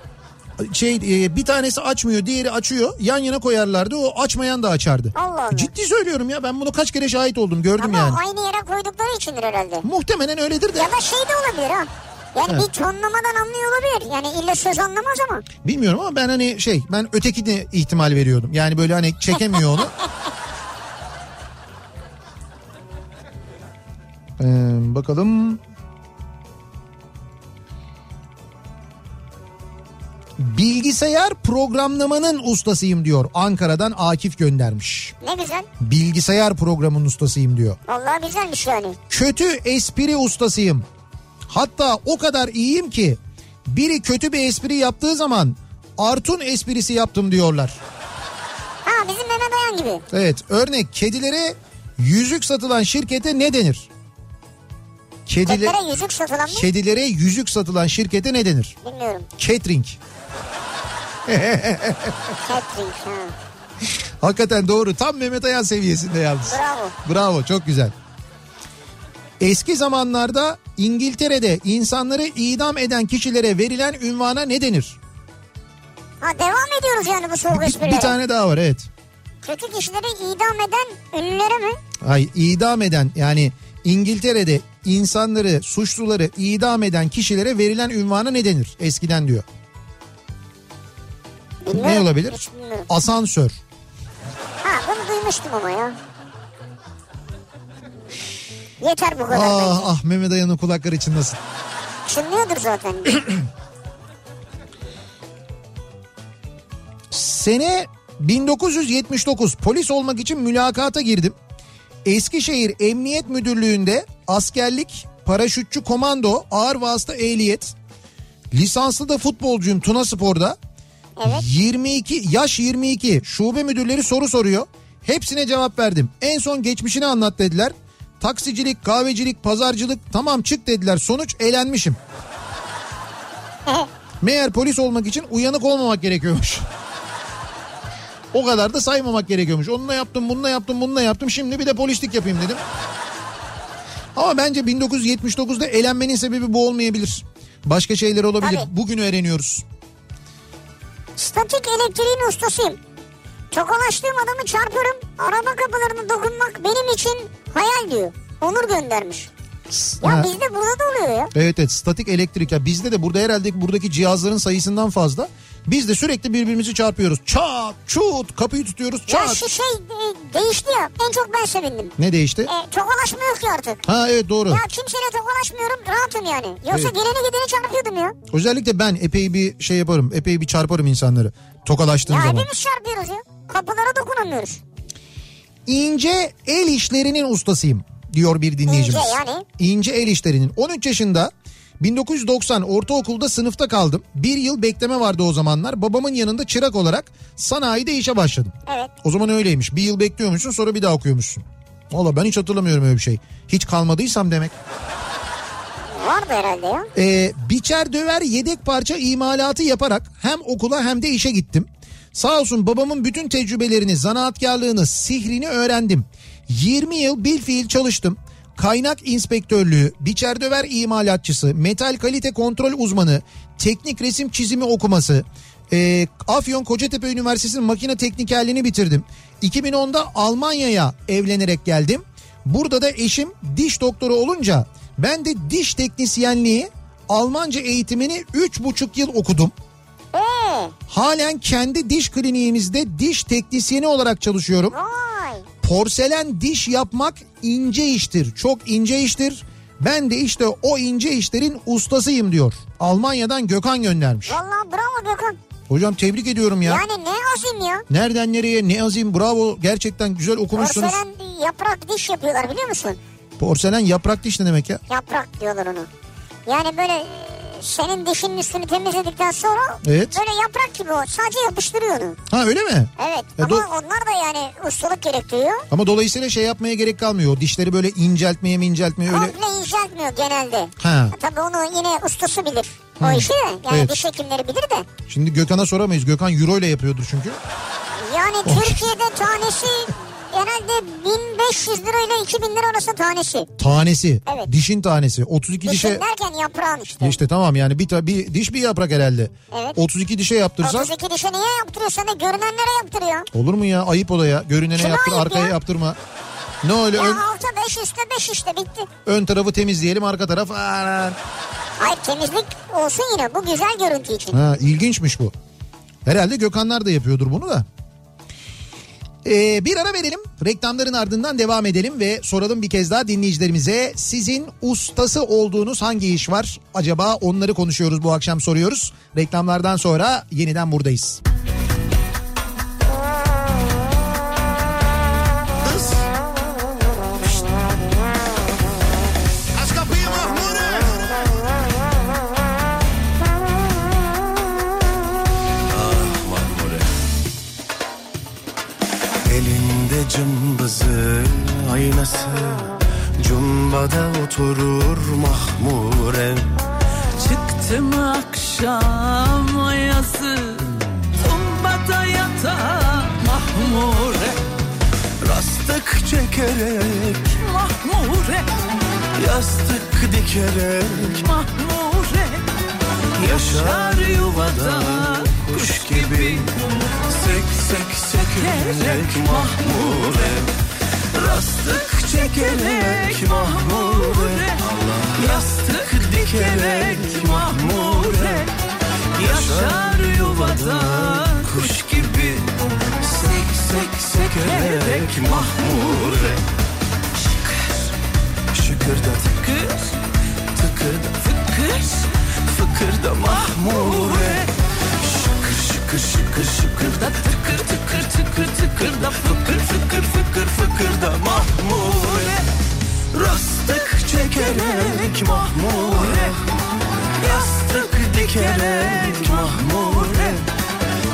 Şey e, bir tanesi açmıyor diğeri açıyor yan yana koyarlardı o açmayan da açardı. Allah Allah. Ciddi söylüyorum ya ben bunu kaç kere şahit oldum gördüm Ama yani. aynı yere koydukları içindir herhalde. Muhtemelen öyledir de. Ya da şey de olabilir ha. Yani Evet. bir tonlamadan anlıyor olabilir. Yani illa söz anlamaz ama. Bilmiyorum ama ben hani şey ben öteki de ihtimal veriyordum. Yani böyle hani çekemiyor onu. Ee, bakalım. Bilgisayar programlamanın ustasıyım diyor. Ankara'dan Akif göndermiş. Ne güzel. Bilgisayar programının ustasıyım diyor. Vallahi güzelmiş yani. Kötü espri ustasıyım. Hatta o kadar iyiyim ki biri kötü bir espri yaptığı zaman Artun esprisi yaptım diyorlar. Ha bizim Mehmet Ayan gibi. Evet örnek kedilere yüzük satılan şirkete ne denir? Kedile, Kedilere yüzük satılan mı? kedilere yüzük satılan şirkete ne denir? Bilmiyorum. Catering. Catering ha. Hakikaten doğru tam Mehmet Ayan seviyesinde yalnız. Bravo. Bravo çok güzel. Eski zamanlarda İngiltere'de insanları idam eden kişilere verilen ünvana ne denir? Ha devam ediyoruz yani bu soğuk Bir, esprilere. bir tane daha var evet. Kötü kişileri idam eden ünlülere mi? Ay idam eden yani İngiltere'de insanları suçluları idam eden kişilere verilen ünvana ne denir eskiden diyor. Bilmiyorum. Ne olabilir? Asansör. Ha bunu duymuştum ama ya. Yeter bu kadar Ah bence. ah Mehmet Ayan'ın kulakları çınlasın. Çınlıyordur zaten. Sene 1979 polis olmak için mülakata girdim. Eskişehir Emniyet Müdürlüğü'nde askerlik, paraşütçü komando, ağır vasıta ehliyet, lisanslı da futbolcuyum Tuna Spor'da. Evet. 22 yaş 22 şube müdürleri soru soruyor. Hepsine cevap verdim. En son geçmişini anlat dediler. Taksicilik, kahvecilik, pazarcılık tamam çık dediler. Sonuç eğlenmişim. Meğer polis olmak için uyanık olmamak gerekiyormuş. O kadar da saymamak gerekiyormuş. Onunla yaptım, bununla yaptım, bununla yaptım. Şimdi bir de polislik yapayım dedim. Ama bence 1979'da eğlenmenin sebebi bu olmayabilir. Başka şeyler olabilir. Tabii. Bugün öğreniyoruz. Statik elektriğin ustasıyım. Tokalaştığım adamı çarparım. Araba kapılarına dokunmak benim için hayal diyor. Onur göndermiş. Ya Ha. bizde burada da oluyor ya. Evet evet statik elektrik ya bizde de burada herhalde buradaki cihazların sayısından fazla. Biz de sürekli birbirimizi çarpıyoruz. Çat, çut, kapıyı tutuyoruz. Ya Çat. şu şey e, değişti ya. En çok ben sevindim. Ne değişti? E, tokalaşma yok ki artık. Ha evet doğru. Ya kimseyle tokalaşmıyorum rahatım yani. Yoksa Evet. geleni gideni çarpıyordum ya. Özellikle ben epey bir şey yaparım. Epey bir çarparım insanları. Tokalaştığım Ya zaman. hepimiz çarpıyoruz ya. Kapılara dokunamıyoruz. İnce el işlerinin ustasıyım diyor bir dinleyicimiz. İnce yani? İnce el işlerinin. 13 yaşında 1990 ortaokulda sınıfta kaldım. Bir yıl bekleme vardı o zamanlar. Babamın yanında çırak olarak sanayide işe başladım. Evet. O zaman öyleymiş. Bir yıl bekliyormuşsun sonra bir daha okuyormuşsun. Valla ben hiç hatırlamıyorum öyle bir şey. Hiç kalmadıysam demek. Vardı herhalde ya. Ee, biçer döver yedek parça imalatı yaparak hem okula hem de işe gittim. Sağ olsun babamın bütün tecrübelerini, zanaatkarlığını, sihrini öğrendim. 20 yıl bil fiil çalıştım. Kaynak inspektörlüğü, biçer döver imalatçısı, metal kalite kontrol uzmanı, teknik resim çizimi okuması, ee, Afyon Kocatepe Üniversitesi'nin makine teknikerliğini bitirdim. 2010'da Almanya'ya evlenerek geldim. Burada da eşim diş doktoru olunca ben de diş teknisyenliği Almanca eğitimini 3,5 yıl okudum. Halen kendi diş kliniğimizde diş teknisyeni olarak çalışıyorum. vay. Porselen diş yapmak ince iştir. Çok ince iştir. Ben de işte o ince işlerin ustasıyım diyor. Almanya'dan Gökhan göndermiş. Vallahi bravo Gökhan. Hocam tebrik ediyorum ya. Yani ne azim ya. Nereden nereye ne azim bravo gerçekten güzel okumuşsunuz. Porselen yaprak diş yapıyorlar biliyor musun? Porselen yaprak diş ne demek ya? Yaprak diyorlar onu. Yani böyle senin dişinin üstünü temizledikten sonra Evet. böyle yaprak gibi o. Sadece yapıştırıyor onu. Ha öyle mi? Evet Ya ama do- onlar da yani ustalık gerektiriyor. Ama dolayısıyla şey yapmaya gerek kalmıyor. Dişleri böyle inceltmeye mi inceltmeye öyle. Komple inceltmiyor genelde. Ha. Tabii onu yine ustası bilir. O Hı. işi de yani Evet. diş hekimleri bilir de. Şimdi Gökhan'a soramayız. Gökhan euro ile yapıyordur çünkü. Yani. Türkiye'de tanesi genelde 1500 lirayla 2000 lira arası tanesi. Tanesi. Evet. Dişin tanesi. 32 Dişin dişe derken yaprağın işte. işte tamam yani bir, ta- bir diş bir yaprak herhalde. Evet. 32 dişe yaptırsan 32 dişe niye yaptırıyorsun da görünenlere yaptırıyor. olur mu ya? Ayıp o da ya. Görünene yaptır, arkaya ya? yaptırma. Ne öyle Ya ön, alta 5 üstte 5 işte bitti. ön tarafı temizleyelim, arka taraf Aa! Hayır temizlik olsun yine bu güzel görüntü için. Ha, ilginçmiş bu. Herhalde Gökhanlar da yapıyordur bunu da. Ee, bir ara verelim. Reklamların ardından devam edelim ve soralım bir kez daha dinleyicilerimize. Sizin ustası olduğunuz hangi iş var? Acaba onları konuşuyoruz bu akşam soruyoruz. Reklamlardan sonra yeniden buradayız. Aç aynası Cumbada oturur mahmure Çıktım akşam ayası Tumbada yata mahmure Rastık çekerek Mahmure Yastık dikerek mahmure Yaşar yuvada kuş gibi Sek sek sekerek mahmure Rastık çekerek mahmure. Yastık dikerek mahmure. Yaşar yuvada kuş gibi. Sek sek sekerek mahmure. Şıkır şıkırda tıkır. Tıkırda fıkır. Fıkırda mahmure. Şıkır şıkır şıkır şıkır da tıkır tıkır tıkır tıkır da fıkır fıkır fıkır Fıkır fıkır da mahmure. Rastık çekerek mahmure. Yastık dikerek mahmure.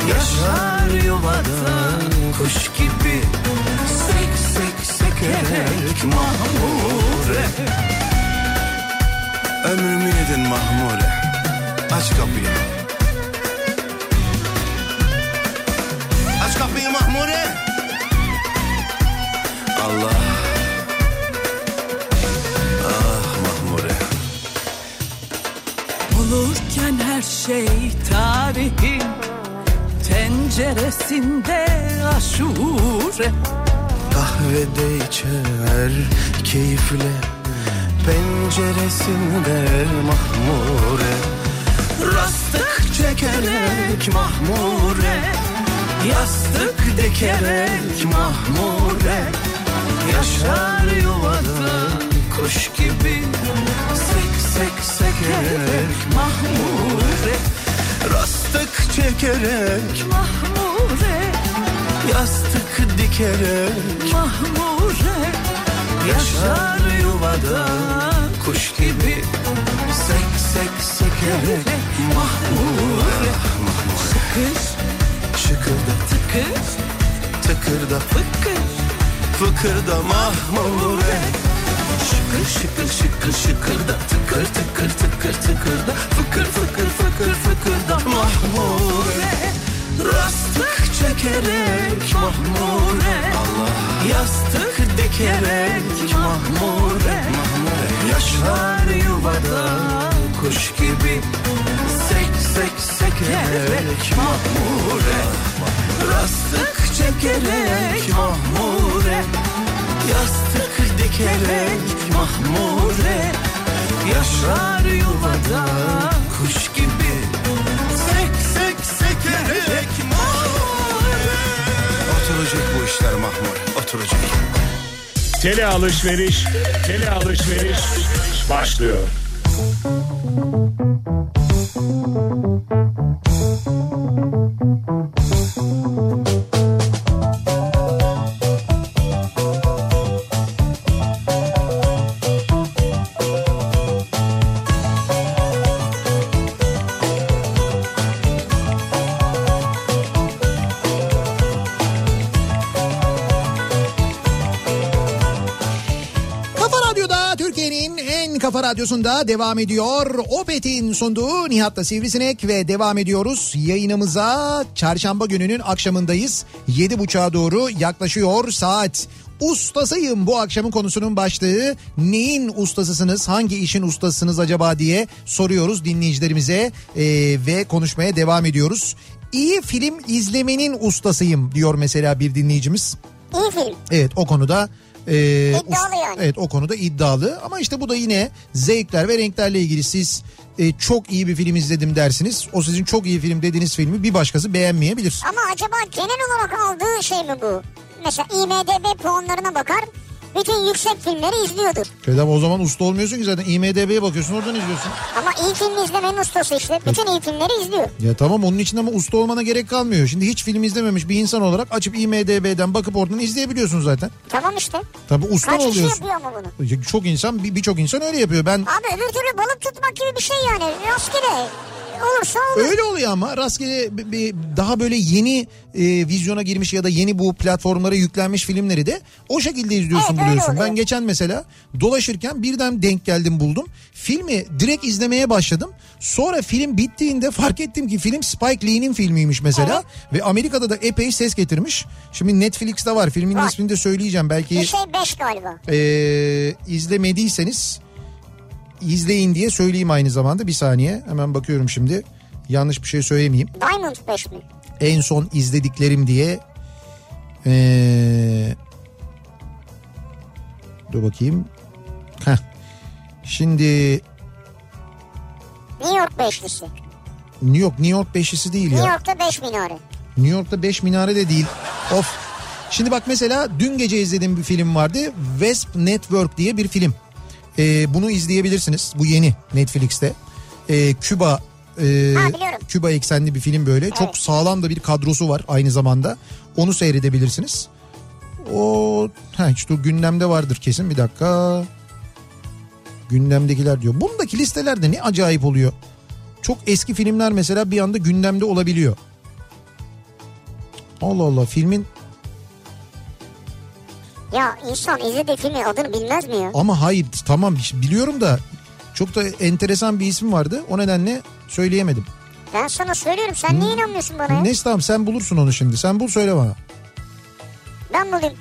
Yaşar yuvada kuş gibi. Sek sek sekerek mahmure. Ömrümü yedin mahmure. Aç kapıyı. Şey tarihin Tenceresinde aşure. Kahvede içer keyifle Penceresinde mahmure. Rastık çekerek mahmure Yastık dikerek mahmure. Yaşar yuvada kuş gibi Sek sek sekerek mahmure Rastık çekerek Mahmure, Yastık dikerek mahmure Yaşar yuvada kuş gibi Sek sek sekerek Mahmure. Kış Şıkırda tıkır tıkırda fıkır Fıkırda mahmure Şıkır şıkır şıkır şıkırda. Tıkır tıkır tıkır tıkırda. Fıkır fıkır fıkır fıkırda. Mahmure Rastık çekerek Mahmure. Allah Yastık dikerek Mahmure. Yaşar yuvada Kuş gibi Sek sek sekerek Mahmure. Rastık çekerek Mahmure. Yastık dikerek Mahmure Yaşar yuvada Kuş gibi. Sek sek sekerek Mahmure. Oturacak bu işler Mahmure Oturacak. Tele alışveriş, tele alışveriş başlıyor. Radyosunda devam ediyor. Opet'in sunduğu Nihat'la Sivrisinek ve devam ediyoruz. Yayınımıza çarşamba gününün akşamındayız. 7.30'a doğru yaklaşıyor saat. Ustasıyım bu akşamın konusunun başlığı. Neyin ustasısınız? Hangi işin ustasısınız acaba diye soruyoruz dinleyicilerimize ee, ve konuşmaya devam ediyoruz. İyi film izlemenin ustasıyım diyor mesela bir dinleyicimiz. İyi film. Evet o konuda e, İddialı yani. Evet o konuda iddialı ama işte bu da yine zevkler ve renklerle ilgili siz e, çok iyi bir film izledim dersiniz. O sizin çok iyi film dediğiniz filmi bir başkası beğenmeyebilir. Ama acaba genel olarak aldığı şey mi bu? Mesela IMDB puanlarına bakar. Bütün yüksek filmleri izliyordur. Evet ama o zaman usta olmuyorsun ki zaten IMDB'ye bakıyorsun oradan izliyorsun. Ama iyi film izlemenin ustası işte. Bütün iyi filmleri izliyor. Ya tamam onun için ama usta olmana gerek kalmıyor. Şimdi hiç film izlememiş bir insan olarak açıp IMDB'den bakıp oradan izleyebiliyorsun zaten. Tamam işte. Tabii usta Kaç kişi oluyorsun. yapıyor ama bunu? Çok insan bir- birçok insan öyle yapıyor. Ben Abi öbür türlü balık tutmak gibi bir şey yani. Rastgele. Olursa olur. Öyle oluyor ama rastgele bir- bir daha böyle yeni e, vizyona girmiş ya da yeni bu platformlara yüklenmiş filmleri de o şekilde izliyorsun Evet, buluyorsun. Ben geçen mesela dolaşırken birden denk geldim buldum. Filmi direkt izlemeye başladım. Sonra film bittiğinde fark ettim ki film Spike Lee'nin filmiymiş mesela. Ve Amerika'da da epey ses getirmiş. Şimdi Netflix'te var. Filmin Var. ismini de söyleyeceğim. Belki Bir şey 5 galiba. e, izlemediyseniz izleyin diye söyleyeyim aynı zamanda. Bir saniye hemen bakıyorum şimdi. Yanlış bir şey söylemeyeyim Diamond 5 mi? en son izlediklerim diye ee, dur bakayım Heh. şimdi New York beşlisi. New York New York beşlisi değil New ya York'ta 5 minare. New York'ta 5 minare de değil of şimdi bak mesela dün gece izlediğim bir film vardı Wesp Network diye bir film Ee, bunu izleyebilirsiniz. Bu yeni Netflix'te. Ee, Küba e, Ha. Küba eksenli bir film böyle. Çok sağlam da bir kadrosu var aynı zamanda. Onu seyredebilirsiniz. O ha işte gündemde vardır kesin. Bir dakika. Gündemdekiler diyor. Bundaki listelerde ne acayip oluyor? Çok eski filmler mesela bir anda gündemde olabiliyor. Allah Allah filmin Ya insan izlediği filmin adını bilmez mi ya? Ama hayır tamam biliyorum da çok da enteresan bir isim vardı. O nedenle söyleyemedim. Ben sana söylüyorum sen niye inanmıyorsun bana ya? Neyse tamam sen bulursun onu şimdi. Sen bul söyle bana. Ben bulayım.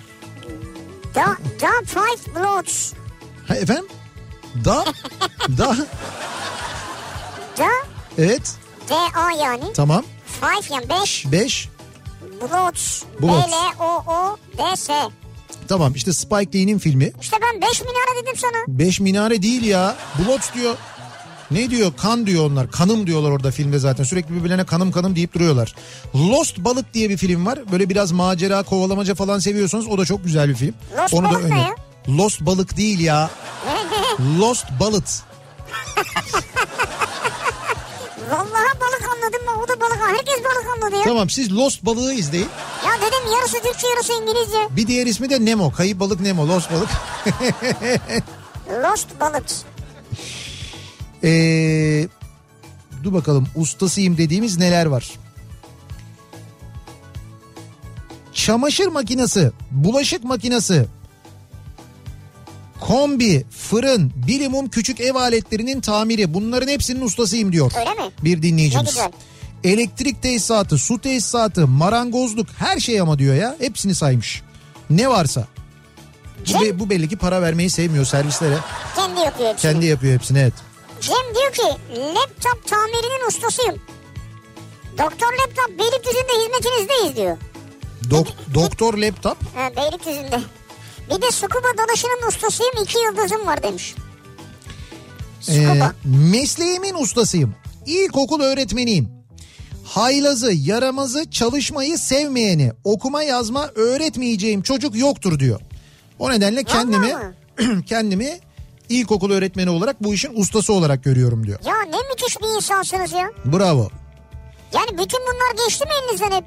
Da, da Five Bloods. Ha, efendim? Da? da? Da Evet. D-A yani. Tamam. Five yani 5 5. Bloods. Bloods. B-L-O-O-D-S. Tamam işte Spike Lee'nin filmi. İşte ben 5 minare dedim sana. 5 minare değil ya. Blood diyor. Ne diyor? Kan diyor onlar. Kanım diyorlar orada filmde zaten. Sürekli birbirlerine kanım kanım deyip duruyorlar. Lost Balık diye bir film var. Böyle biraz macera, kovalamaca falan seviyorsanız o da çok güzel bir film. Lost Onu da Balık ne öner- ya? Lost Balık değil ya. Lost Balık. Vallahi balık anladım ben o da balık herkes balık anladı ya. Tamam siz Lost Balığı izleyin. Yarısı Türkçe yarısı İngilizce. Bir diğer ismi de Nemo. Kayıp balık Nemo. Lost Balık. Lost balık. Ee, dur bakalım ustasıyım dediğimiz neler var. Çamaşır makinesi, bulaşık makinesi, kombi, fırın, bilimum küçük ev aletlerinin tamiri bunların hepsinin ustasıyım diyor. Öyle mi? Bir Ne dinleyicimiz. güzel. Elektrik tesisatı, su tesisatı, marangozluk her şey ama diyor ya. Hepsini saymış. Ne varsa. Bu, Cem- be- bu belli ki para vermeyi sevmiyor servislere. Kendi yapıyor hepsini. Kendi yapıyor hepsini evet. Cem diyor ki laptop tamirinin ustasıyım. Doktor laptop Beylikdüzü'nde hizmetinizdeyiz diyor. Dok- doktor laptop. Ha, Beylikdüzü'nde. Bir de scuba dalışının ustasıyım iki yıldızım var demiş. Ee, Scuba. mesleğimin ustasıyım. İlkokul öğretmeniyim. Haylazı, yaramazı, çalışmayı sevmeyeni, okuma yazma öğretmeyeceğim çocuk yoktur diyor. O nedenle kendimi kendimi ilkokul öğretmeni olarak bu işin ustası olarak görüyorum diyor. ya ne müthiş bir insansınız ya. Bravo. Yani bütün bunlar geçti mi elinizden hep?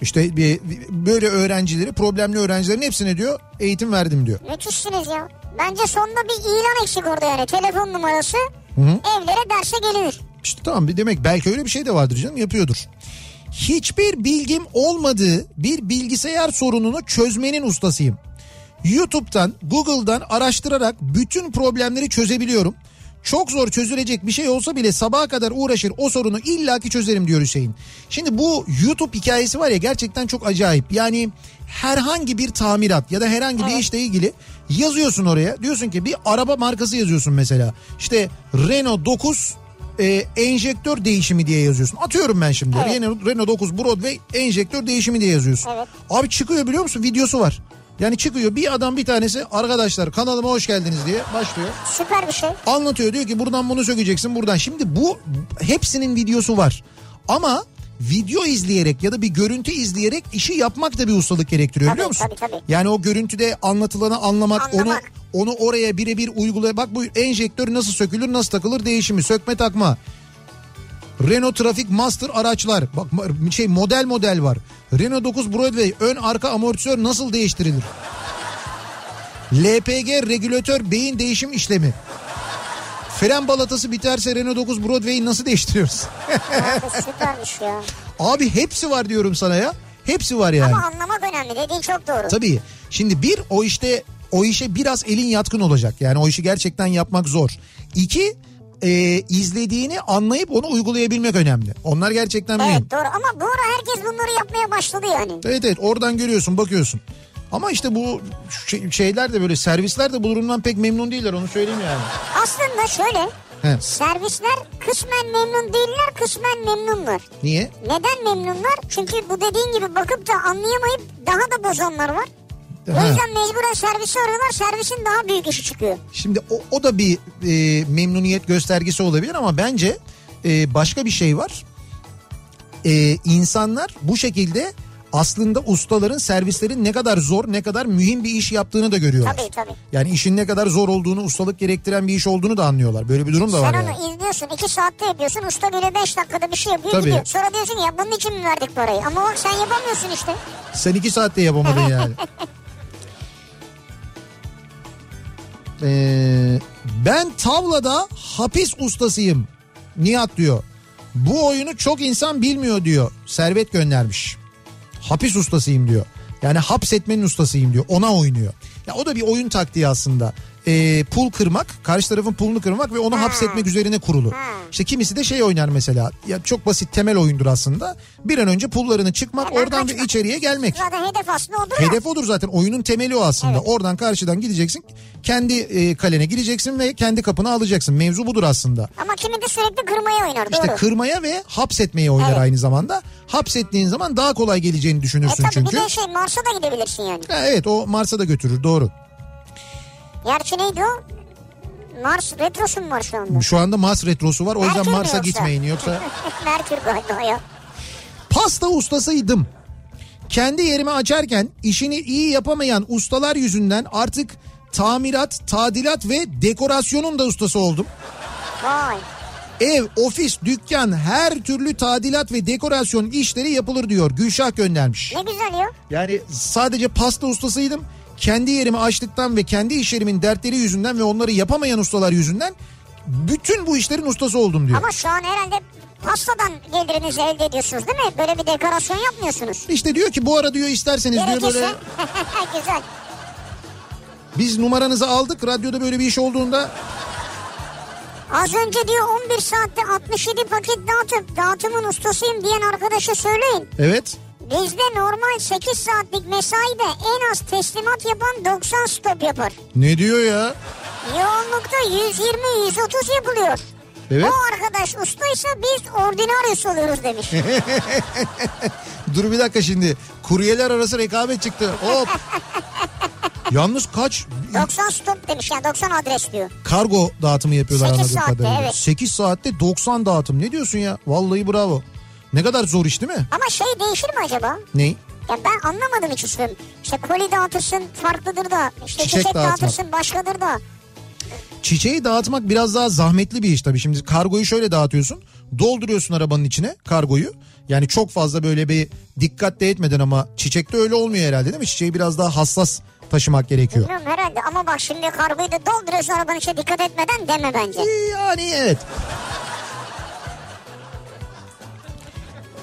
İşte bir, böyle öğrencileri, problemli öğrencilerin hepsine diyor eğitim verdim diyor. Müthişsiniz ya. Bence sonunda bir ilan eksik orada yani. Telefon numarası evlere derse gelinir. İşte tamam bir demek belki öyle bir şey de vardır canım yapıyordur. Hiçbir bilgim olmadığı bir bilgisayar sorununu çözmenin ustasıyım. YouTube'dan, Google'dan araştırarak bütün problemleri çözebiliyorum. Çok zor çözülecek bir şey olsa bile sabaha kadar uğraşır o sorunu illaki çözerim diyor Hüseyin. Şimdi bu YouTube hikayesi var ya gerçekten çok acayip. Yani herhangi bir tamirat ya da herhangi bir işle ilgili yazıyorsun oraya. Diyorsun ki bir araba markası yazıyorsun mesela. İşte Renault 9 e, enjektör değişimi diye yazıyorsun. Atıyorum ben şimdi. Renault, Renault 9 Broadway enjektör değişimi diye yazıyorsun. Evet. Abi çıkıyor biliyor musun? Videosu var. Yani çıkıyor bir adam bir tanesi arkadaşlar kanalıma hoş geldiniz diye başlıyor. Süper bir şey. Anlatıyor diyor ki buradan bunu sökeceksin buradan. Şimdi bu hepsinin videosu var. Ama video izleyerek ya da bir görüntü izleyerek işi yapmak da bir ustalık gerektiriyor Tabii, biliyor musun? tabii, tabii. Yani o görüntüde anlatılanı anlamak, Anlamak. onu onu oraya birebir uygulaya bak bu enjektör nasıl sökülür nasıl takılır değişimi sökme takma. Renault Traffic Master araçlar. Bak şey model model var. Renault 9 Broadway ön arka amortisör nasıl değiştirilir? LPG regülatör beyin değişim işlemi. Fren balatası biterse Renault 9 Broadway'i nasıl değiştiriyoruz? Abi süpermiş ya. Abi hepsi var diyorum sana ya. Hepsi var yani. Ama anlamak önemli dediğin çok doğru. Tabii. Şimdi bir o işte o işe biraz elin yatkın olacak. Yani o işi gerçekten yapmak zor. İki e, izlediğini anlayıp onu uygulayabilmek önemli. Onlar gerçekten mühim. Evet doğru ama bu ara herkes bunları yapmaya başladı yani. Evet evet oradan görüyorsun bakıyorsun. Ama işte bu şey- şeyler de böyle servisler de bu durumdan pek memnun değiller onu söyleyeyim yani. Aslında şöyle He, servisler kısmen memnun değiller kısmen memnunlar. niye? Neden memnunlar? Çünkü bu dediğin gibi bakıp da anlayamayıp daha da bozanlar var. O Ha. yüzden mecburen servisi arıyorlar servisin daha büyük işi çıkıyor. Şimdi o, o da bir e, memnuniyet göstergesi olabilir ama bence e, başka bir şey var. E, insanlar bu şekilde aslında ustaların servislerin ne kadar zor ne kadar mühim bir iş yaptığını da görüyorlar. Tabii tabii. Yani işin ne kadar zor olduğunu ustalık gerektiren bir iş olduğunu da anlıyorlar. Böyle bir durum da var Sen yani. onu izliyorsun iki saatte yapıyorsun usta böyle beş dakikada bir şey yapıyor Tabii. gidiyor. Sonra diyorsun ya bunun için mi verdik parayı? Ama bak sen yapamıyorsun işte. Sen iki saatte yapamadın yani. Ee, ben tavlada hapis ustasıyım. Nihat diyor. Bu oyunu çok insan bilmiyor diyor. Servet göndermiş. Hapis ustasıyım diyor. Yani hapsetmenin ustasıyım diyor. Ona oynuyor. Ya o da bir oyun taktiği aslında. Ee, pul kırmak, karşı tarafın pulunu kırmak ve onu hapsetmek üzerine kurulu. İşte kimisi de şey oynar mesela. Ya çok basit temel oyundur aslında. Bir an önce pullarını çıkmak, oradan ve kaçmak. içeriye gelmek. Zaten hedef aslında odur. Hedef odur zaten. Oyunun temeli o aslında. Oradan karşıdan gideceksin. Kendi e, kalene gireceksin ve kendi kapını alacaksın. Mevzu budur aslında. Ama kimi de sürekli kırmaya oynar İşte doğru. kırmaya ve hapsetmeye oynar Evet. aynı zamanda. Hapsettiğin zaman daha kolay geleceğini e düşünürsün tabii çünkü. bir de şey Mars'a da gidebilirsin yani. Ha, evet o Mars'a da götürür doğru. Gerçi neydi o? Mars retrosu mu var şu anda? Şu anda Mars retrosu var o yüzden Merkür Mars'a yoksa? gitmeyin yoksa. Merkür galiba ya. Pasta ustasıydım. Kendi yerimi açarken işini iyi yapamayan ustalar yüzünden artık tamirat, tadilat ve dekorasyonun da ustası oldum. Vay. Ev, ofis, dükkan her türlü tadilat ve dekorasyon işleri yapılır diyor. Gülşah göndermiş. Ne güzel ya. Yani sadece pasta ustasıydım. Kendi yerimi açtıktan ve kendi iş yerimin dertleri yüzünden ve onları yapamayan ustalar yüzünden bütün bu işlerin ustası oldum diyor. Ama şu an herhalde pastadan gelirinizi elde ediyorsunuz değil mi? Böyle bir dekorasyon yapmıyorsunuz. İşte diyor ki bu ara diyor isterseniz diyor Gerekirse. böyle güzel. biz numaranızı aldık radyoda böyle bir iş olduğunda Az önce diyor 11 saatte 67 paket dağıtıp dağıtımın ustasıyım diyen arkadaşa söyleyin. evet Bizde normal 8 saatlik mesaide en az teslimat yapan 90 stop yapar. ne diyor ya? Yoğunlukta 120-130 yapılıyor. Evet. O arkadaş ustaysa biz ordinaryus oluyoruz demiş. Dur bir dakika şimdi kuryeler arası rekabet çıktı. Hop. Yalnız kaç 90 stop demiş yani 90 adres diyor. kargo dağıtımı yapıyorlar Sekiz anladığım saatte, kadarıyla. evet. 8 saatte 90 dağıtım. Ne diyorsun ya? Vallahi bravo. Ne kadar zor iş değil mi? Ama şey değişir mi acaba? Ney? Ya ben anlamadım hiç ustam. İşte koli dağıtırsın farklıdır da. işte Çiçek çiçek, dağıtmak. dağıtırsın başkadır da. Çiçeği dağıtmak biraz daha zahmetli bir iş tabii. Şimdi kargoyu şöyle dağıtıyorsun. Dolduruyorsun arabanın içine kargoyu. Yani çok fazla böyle bir dikkat de etmeden ama çiçekte öyle olmuyor herhalde değil mi? Çiçeği biraz daha hassas taşımak gerekiyor. Bilmiyorum herhalde ama bak şimdi kargoyu da dolduruyorsun arabanın içine dikkat etmeden deme bence. Yani evet.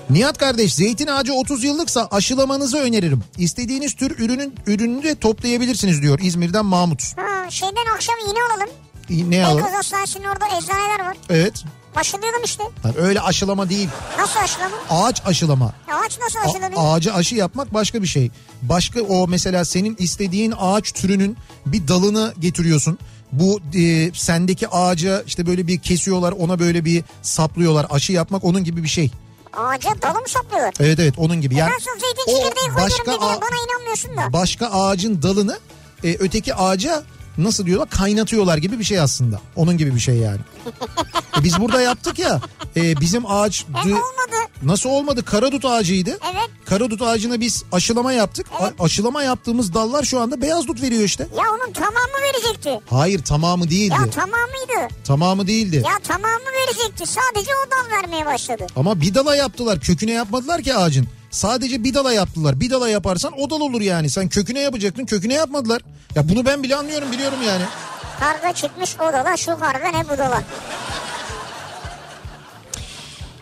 Nihat kardeş zeytin ağacı 30 yıllıksa aşılamanızı öneririm. İstediğiniz tür ürünün ürününü de toplayabilirsiniz diyor İzmir'den Mahmut. Ha, şeyden akşam iğne alalım. Ne alalım? Beykoz Hastanesi'nin orada eczaneler var. Evet. Aşılayalım işte. Yani öyle aşılama değil. Nasıl aşılama? Ağaç aşılama. Ağaç nasıl A- aşılanıyor? ağacı aşı yapmak başka bir şey. Başka o mesela senin istediğin ağaç türünün bir dalını getiriyorsun. Bu e, sendeki ağaca işte böyle bir kesiyorlar ona böyle bir saplıyorlar. Aşı yapmak onun gibi bir şey. Ağaca dalı mı saplıyorlar? Evet evet onun gibi. Yani ben sonra zeytin çekirdeği koyuyorum başka bana inanmıyorsun da. başka ağacın dalını e, öteki ağaca nasıl diyorlar kaynatıyorlar gibi bir şey aslında. Onun gibi bir şey yani. E, biz burada yaptık ya e, bizim ağaç dı- olmadı. nasıl olmadı karadut ağacıydı. Evet. Karadut ağacına biz aşılama yaptık. A- aşılama yaptığımız dallar şu anda beyaz dut veriyor işte. Ya onun tamamı verecekti. Hayır tamamı değildi. Ya tamamıydı. tamamı değildi. Ya tamamı verecekti. Sadece o dal vermeye başladı. Ama bir dala yaptılar. Köküne yapmadılar ki ağacın. Sadece bir dala yaptılar. Bir dala yaparsan o dal olur yani. Sen köküne yapacaktın. Köküne yapmadılar. Ya bunu ben bile anlıyorum biliyorum yani. Karga çıkmış o dala şu karga ne bu dala.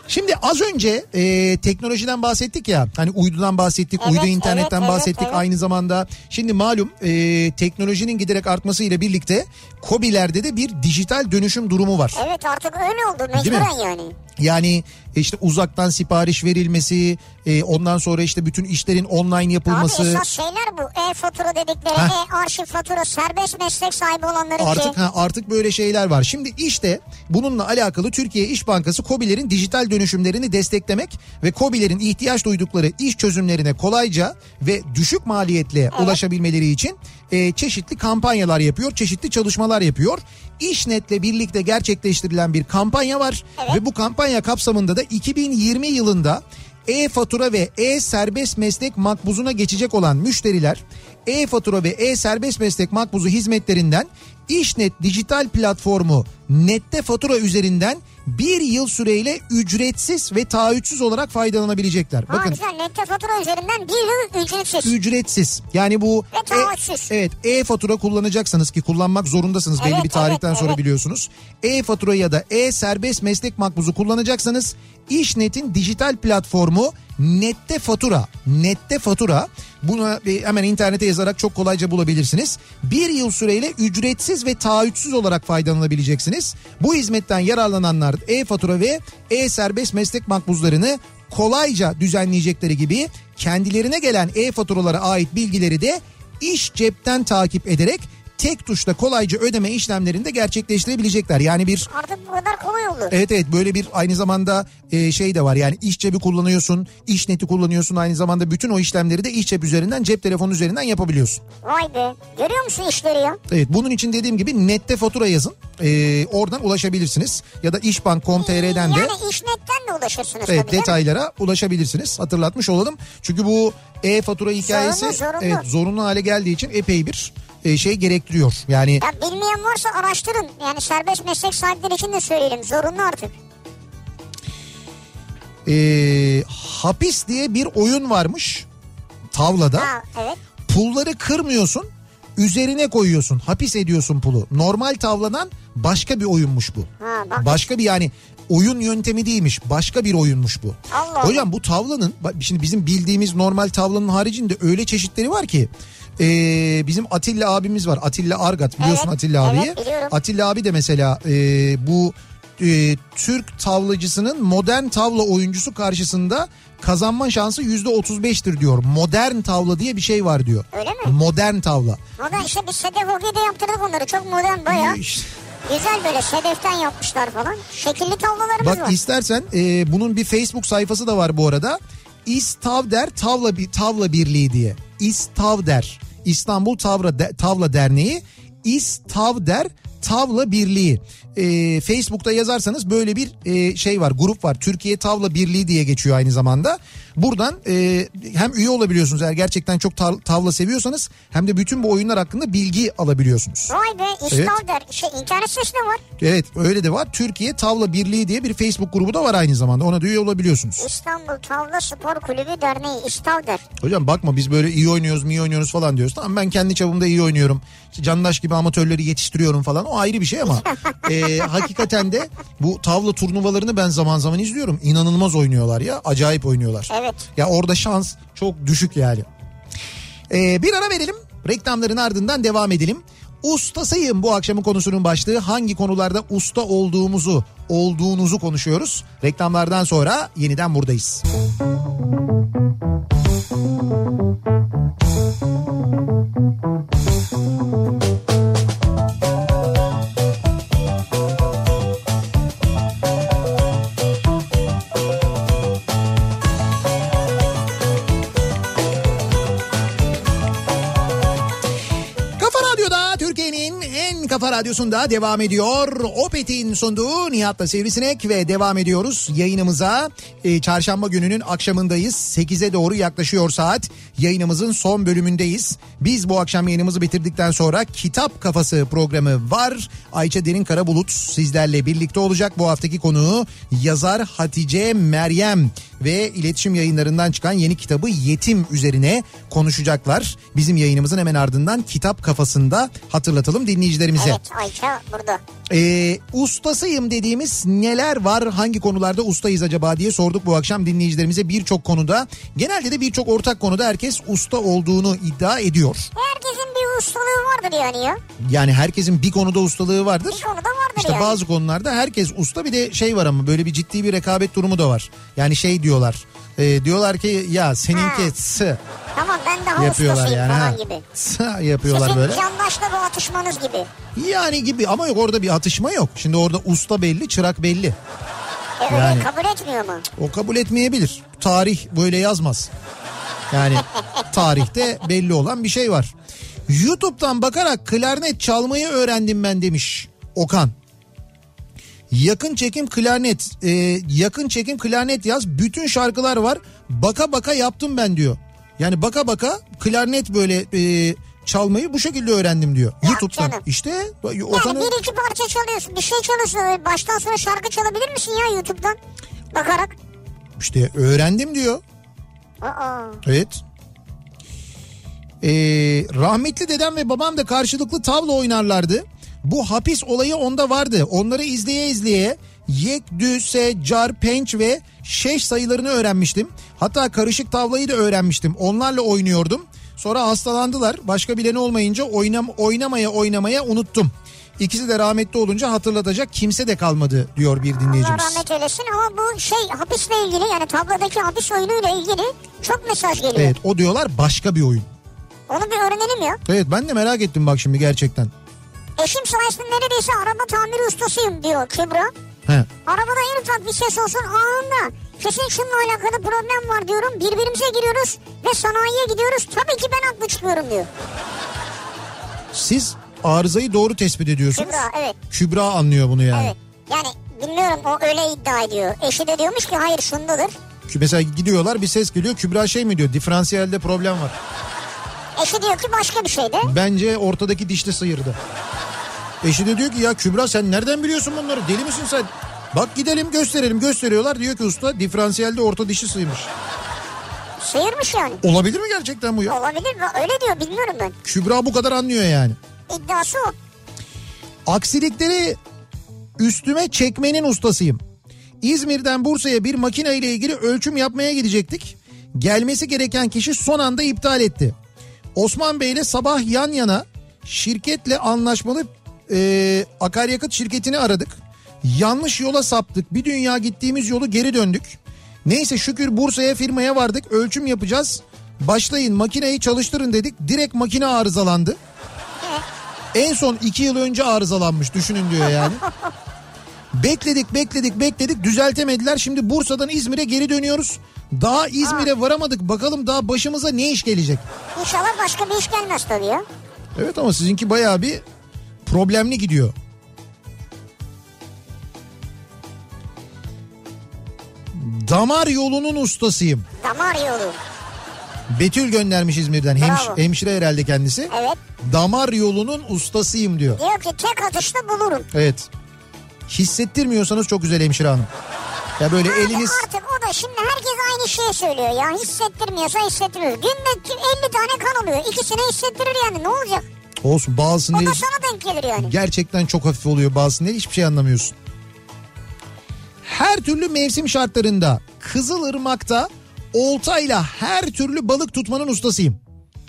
Şimdi az önce e, teknolojiden bahsettik ya. Hani uydudan bahsettik, Evet, uydu internetten evet, bahsettik evet. aynı zamanda. Şimdi malum e, teknolojinin giderek artmasıyla birlikte COBİ'lerde de bir dijital dönüşüm durumu var. Evet artık öyle oldu mecburen yani. Yani işte uzaktan sipariş verilmesi, e, ondan sonra işte bütün işlerin online yapılması. Abi esas şeyler bu. E-fatura dedikleri, Heh. e-arşiv fatura, serbest meslek sahibi olanların Artık ki. ha, artık böyle şeyler var. Şimdi işte bununla alakalı Türkiye İş Bankası KOBİ'lerin dijital dönüşümlerini desteklemek ve KOBİ'lerin ihtiyaç duydukları iş çözümlerine kolayca ve düşük maliyetle ulaşabilmeleri için e, çeşitli kampanyalar yapıyor, çeşitli çalışmalar yapıyor. İşnet'le birlikte gerçekleştirilen bir kampanya var. Ve bu kampanya kapsamında da 2020 yılında e-fatura ve e-serbest meslek makbuzuna geçecek olan müşteriler e-fatura ve e-serbest meslek makbuzu hizmetlerinden İşnet dijital platformu Nette Fatura üzerinden bir yıl süreyle ücretsiz ve taahhütsüz olarak faydalanabilecekler. Ha Bakın güzel nette fatura üzerinden bir yıl ücretsiz. ücretsiz. Yani bu Ve taahhütsüz. evet e-fatura kullanacaksanız ki kullanmak zorundasınız belli Evet, bir tarihten evet, sonra evet. biliyorsunuz. E-fatura ya da e-serbest meslek makbuzu kullanacaksanız İşnet'in dijital platformu Nette fatura. Nette fatura. Bunu hemen internete yazarak çok kolayca bulabilirsiniz. Bir yıl süreyle ücretsiz ve taahhütsüz olarak faydalanabileceksiniz. Bu hizmetten yararlananlar e-fatura ve e-serbest meslek makbuzlarını kolayca düzenleyecekleri gibi kendilerine gelen e-faturalara ait bilgileri de iş cepten takip ederek tek tuşla kolayca ödeme işlemlerini de gerçekleştirebilecekler. Yani bir Artık bu kadar kolay oldu. Evet evet böyle bir aynı zamanda e, şey de var yani iş cebi kullanıyorsun, iş neti kullanıyorsun aynı zamanda bütün o işlemleri de iş cep üzerinden cep telefonu üzerinden yapabiliyorsun. Vay be. Görüyor musun işleri ya? Evet bunun için dediğim gibi nette fatura yazın e, oradan ulaşabilirsiniz ya da işbank.com.tr'den de Yani işnetten de ulaşırsınız evet, tabii. detaylara ulaşabilirsiniz hatırlatmış olalım. Çünkü bu e-fatura hikayesi Zorunlu, zorunlu. evet zorunlu hale geldiği için epey bir e, şey gerektiriyor. Yani Ya bilmeyen varsa araştırın. Yani serbest meslek sahipleri için de söyleyelim. Zorunlu artık. e, hapis diye bir oyun varmış tavlada. Ha evet. Pulları kırmıyorsun üzerine koyuyorsun hapis ediyorsun pulu. Normal tavladan başka bir oyunmuş bu. Ha bak. Başka bir yani oyun yöntemi değilmiş başka bir oyunmuş bu. Allah Allah. Hocam bu tavlanın bak şimdi bizim bildiğimiz normal tavlanın haricinde öyle çeşitleri var ki. Ee, bizim Atilla abimiz var Atilla Argat biliyorsun Evet, Atilla evet, abiyi. biliyorum. Atilla abi de mesela e, bu e, Türk tavlacısının modern tavla oyuncusu karşısında kazanma şansı yüzde 35'tir diyor. Modern tavla diye bir şey var diyor. Öyle mi? Modern tavla. Modern işte biz Sedef Hockey'de yaptırdık onları. Çok modern baya. İşte Güzel böyle sedeften yapmışlar falan. Şekilli tavlalarımız Bak var. istersen e, bunun bir Facebook sayfası da var bu arada. İstavder Tavla Tavla Birliği diye. İstavder İstanbul Tavla Tavla Derneği İstavder Tavla Birliği. E, Facebook'ta yazarsanız böyle bir e, şey var grup var. Türkiye Tavla Birliği diye geçiyor aynı zamanda. Buradan e, hem üye olabiliyorsunuz eğer gerçekten çok tav- tavla seviyorsanız hem de bütün bu oyunlar hakkında bilgi alabiliyorsunuz. Vay be İstavder. Şey, internet sitesi de var. Evet öyle de var. Türkiye Tavla Birliği diye bir Facebook grubu da var aynı zamanda. Ona da üye olabiliyorsunuz. İstanbul Tavla Spor Kulübü Derneği İstavder. Hocam bakma biz böyle iyi oynuyoruz mu iyi oynuyoruz falan diyoruz. Tamam ben kendi çapımda iyi oynuyorum. İşte Candaş gibi amatörleri yetiştiriyorum falan. O ayrı bir şey ama e, hakikaten de bu tavla turnuvalarını ben zaman zaman izliyorum. İnanılmaz oynuyorlar ya. Acayip oynuyorlar. Evet. Ya orada şans çok düşük yani. E, bir ara verelim. Reklamların ardından devam edelim. Ustasıyım bu akşamın konusunun başlığı. Hangi konularda usta olduğumuzu, olduğunuzu konuşuyoruz. Reklamlardan sonra yeniden buradayız. Kafa radyosunda devam ediyor. Opet'in sunduğu Nihat'la Sivrisinek ve devam ediyoruz yayınımıza. Ee, çarşamba gününün akşamındayız. 8'e doğru yaklaşıyor saat. Yayınımızın son bölümündeyiz. Biz bu akşam yayınımızı bitirdikten sonra Kitap Kafası programı var. Ayça Derin Karabulut sizlerle birlikte olacak. Bu haftaki konuğu yazar Hatice Meryem ve iletişim yayınlarından çıkan yeni kitabı Yetim üzerine konuşacaklar. Bizim yayınımızın hemen ardından Kitap Kafasında hatırlatalım dinleyicilerimize. Evet Ayça burada. Ee, ustasıyım dediğimiz neler var hangi konularda ustayız acaba diye sorduk bu akşam dinleyicilerimize birçok konuda. Genelde de birçok ortak konuda herkes usta olduğunu iddia ediyor. Herkesin bir ustalığı vardır yani ya. Yani herkesin bir konuda ustalığı vardır. Bir konuda vardır İşte yani. bazı konularda herkes usta bir de şey var ama böyle bir ciddi bir rekabet durumu da var. Yani şey diyorlar. e, diyorlar ki ya seninki sı Tamam ben daha yapıyorlar ustasıyım yani. falan Ha. gibi. Sı yapıyorlar Sizin böyle. yandaşla bu atışmanız gibi. Yani gibi ama yok orada bir atışma yok. Şimdi orada usta belli, çırak belli. E Yani. kabul etmiyor mu? O kabul etmeyebilir. Tarih böyle yazmaz. Yani tarihte belli olan bir şey var. YouTube'dan bakarak klarnet çalmayı öğrendim ben demiş Okan. Yakın çekim klarnet, e, yakın çekim klarnet yaz. Bütün şarkılar var. Baka baka yaptım ben diyor. Yani baka baka klarnet böyle e, çalmayı bu şekilde öğrendim diyor. YouTube'dan. canım. İşte Yani Okan'ı bir iki parça çalıyorsun. Bir şey çalıyorsun. Öyle Baştan sona şarkı çalabilir misin ya YouTube'dan? Bakarak. işte öğrendim diyor. Aa. Evet. Ee, rahmetli dedem ve babam da karşılıklı tavla oynarlardı. Bu hapis olayı onda vardı. Onları izleye izleye yek, dü, se, car, penç ve şeş sayılarını öğrenmiştim. Hatta karışık tavlayı da öğrenmiştim. Onlarla oynuyordum. Sonra hastalandılar. Başka bileni olmayınca oynam oynamaya oynamaya unuttum. İkisi de rahmetli olunca hatırlatacak kimse de kalmadı diyor bir Allah dinleyicimiz. rahmet eylesin ama bu şey hapisle ilgili yani tabladaki hapis oyunuyla ilgili çok mesaj geliyor. Evet o diyorlar başka bir oyun. Onu bir öğrenelim ya. Evet ben de merak ettim bak şimdi gerçekten. Eşim sayesinde neredeyse araba tamiri ustasıyım diyor Kübra. He. Arabada en ufak bir ses olsun anında. Kesin şununla alakalı problem var diyorum. Birbirimize giriyoruz ve sanayiye gidiyoruz. Tabii ki ben haklı çıkıyorum diyor. Siz arızayı doğru tespit ediyorsunuz. Kübra evet. Kübra anlıyor bunu yani. Evet. Yani bilmiyorum o öyle iddia ediyor. Eşi de diyormuş ki hayır şundadır. Mesela gidiyorlar bir ses geliyor. Kübra şey mi diyor? Diferansiyelde problem var. Eşi diyor ki başka bir şeyde. Bence ortadaki dişli sıyırdı. Eşi de diyor ki ya Kübra sen nereden biliyorsun bunları? Deli misin sen? Bak gidelim gösterelim gösteriyorlar. Diyor ki usta diferansiyelde orta dişi sıymış. Sıyırmış yani. Olabilir mi gerçekten bu ya? Olabilir mi? Öyle diyor bilmiyorum ben. Kübra bu kadar anlıyor yani. İddiası o. Aksilikleri üstüme çekmenin ustasıyım. İzmir'den Bursa'ya bir makine ile ilgili ölçüm yapmaya gidecektik. Gelmesi gereken kişi son anda iptal etti. Osman Bey ile sabah yan yana şirketle anlaşmalı e, akaryakıt şirketini aradık. Yanlış yola saptık. Bir dünya gittiğimiz yolu geri döndük. Neyse şükür Bursa'ya firmaya vardık. Ölçüm yapacağız. Başlayın makineyi çalıştırın dedik. Direkt makine arızalandı. En son iki yıl önce arızalanmış düşünün diyor yani. Bekledik bekledik bekledik düzeltemediler. Şimdi Bursa'dan İzmir'e geri dönüyoruz. Daha İzmir'e varamadık. Bakalım daha başımıza ne iş gelecek. İnşallah başka bir iş gelmez tabii ya. Evet ama sizinki bayağı bir problemli gidiyor. Damar yolunun ustasıyım. Damar yolu. Betül göndermiş İzmir'den. Hemş- Bravo. hemşire herhalde kendisi. Evet. Damar yolunun ustasıyım diyor. Diyor ki tek atışta bulurum. Evet. Hissettirmiyorsanız çok güzel hemşire hanım. Ya böyle Abi eliniz artık o da şimdi herkes aynı şeyi söylüyor ya. Hissettirmiyorsa hissettirmiyor. Günde 50 tane kan oluyor. İkisini hissettirir yani ne olacak? olsun bazısında O da sana denk gelir yani. gerçekten çok hafif oluyor bazısında hiçbir şey anlamıyorsun. Her türlü mevsim şartlarında Kızılırmak'ta oltayla her türlü balık tutmanın ustasıyım.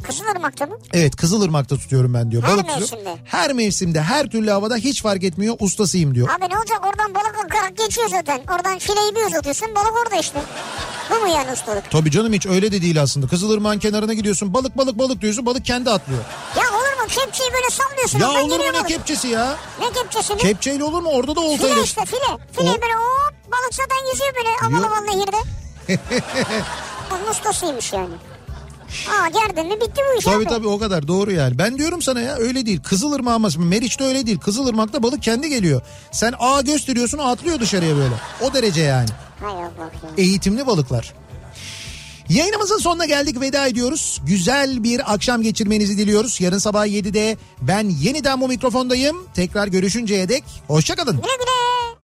Kızılırmak'ta mı? Evet Kızılırmak'ta tutuyorum ben diyor. Her balık mevsimde. Her mevsimde her türlü havada hiç fark etmiyor ustasıyım diyor. Abi ne olacak oradan balık akarak geçiyor zaten. Oradan fileyi bir uzatıyorsun balık orada işte. Bu mu yani ustalık? Tabii canım hiç öyle de değil aslında. Kızılırmak'ın kenarına gidiyorsun balık balık balık diyorsun balık kendi atlıyor. Ya olur mu kepçeyi böyle sallıyorsun. Ya olur mu ne balık. kepçesi ya? Ne kepçesi mi? Kepçeyle olur mu? Orada da oltayla. File işte file. File O- böyle hop balık zaten yüzüyor böyle aman aman nehirde. Onun ustasıymış yani. Aa gerdin mi bitti bu iş Tabii abi. tabii o kadar doğru yani. Ben diyorum sana ya öyle değil. Kızılırmak ama Meriç'te öyle değil. Kızılırmak'ta balık kendi geliyor. Sen A gösteriyorsun atlıyor dışarıya böyle. O derece yani. Hay Allah ya. Eğitimli balıklar. Yayınımızın sonuna geldik veda ediyoruz. Güzel bir akşam geçirmenizi diliyoruz. Yarın sabah 7'de ben yeniden bu mikrofondayım. Tekrar görüşünceye dek hoşçakalın. Güle güle.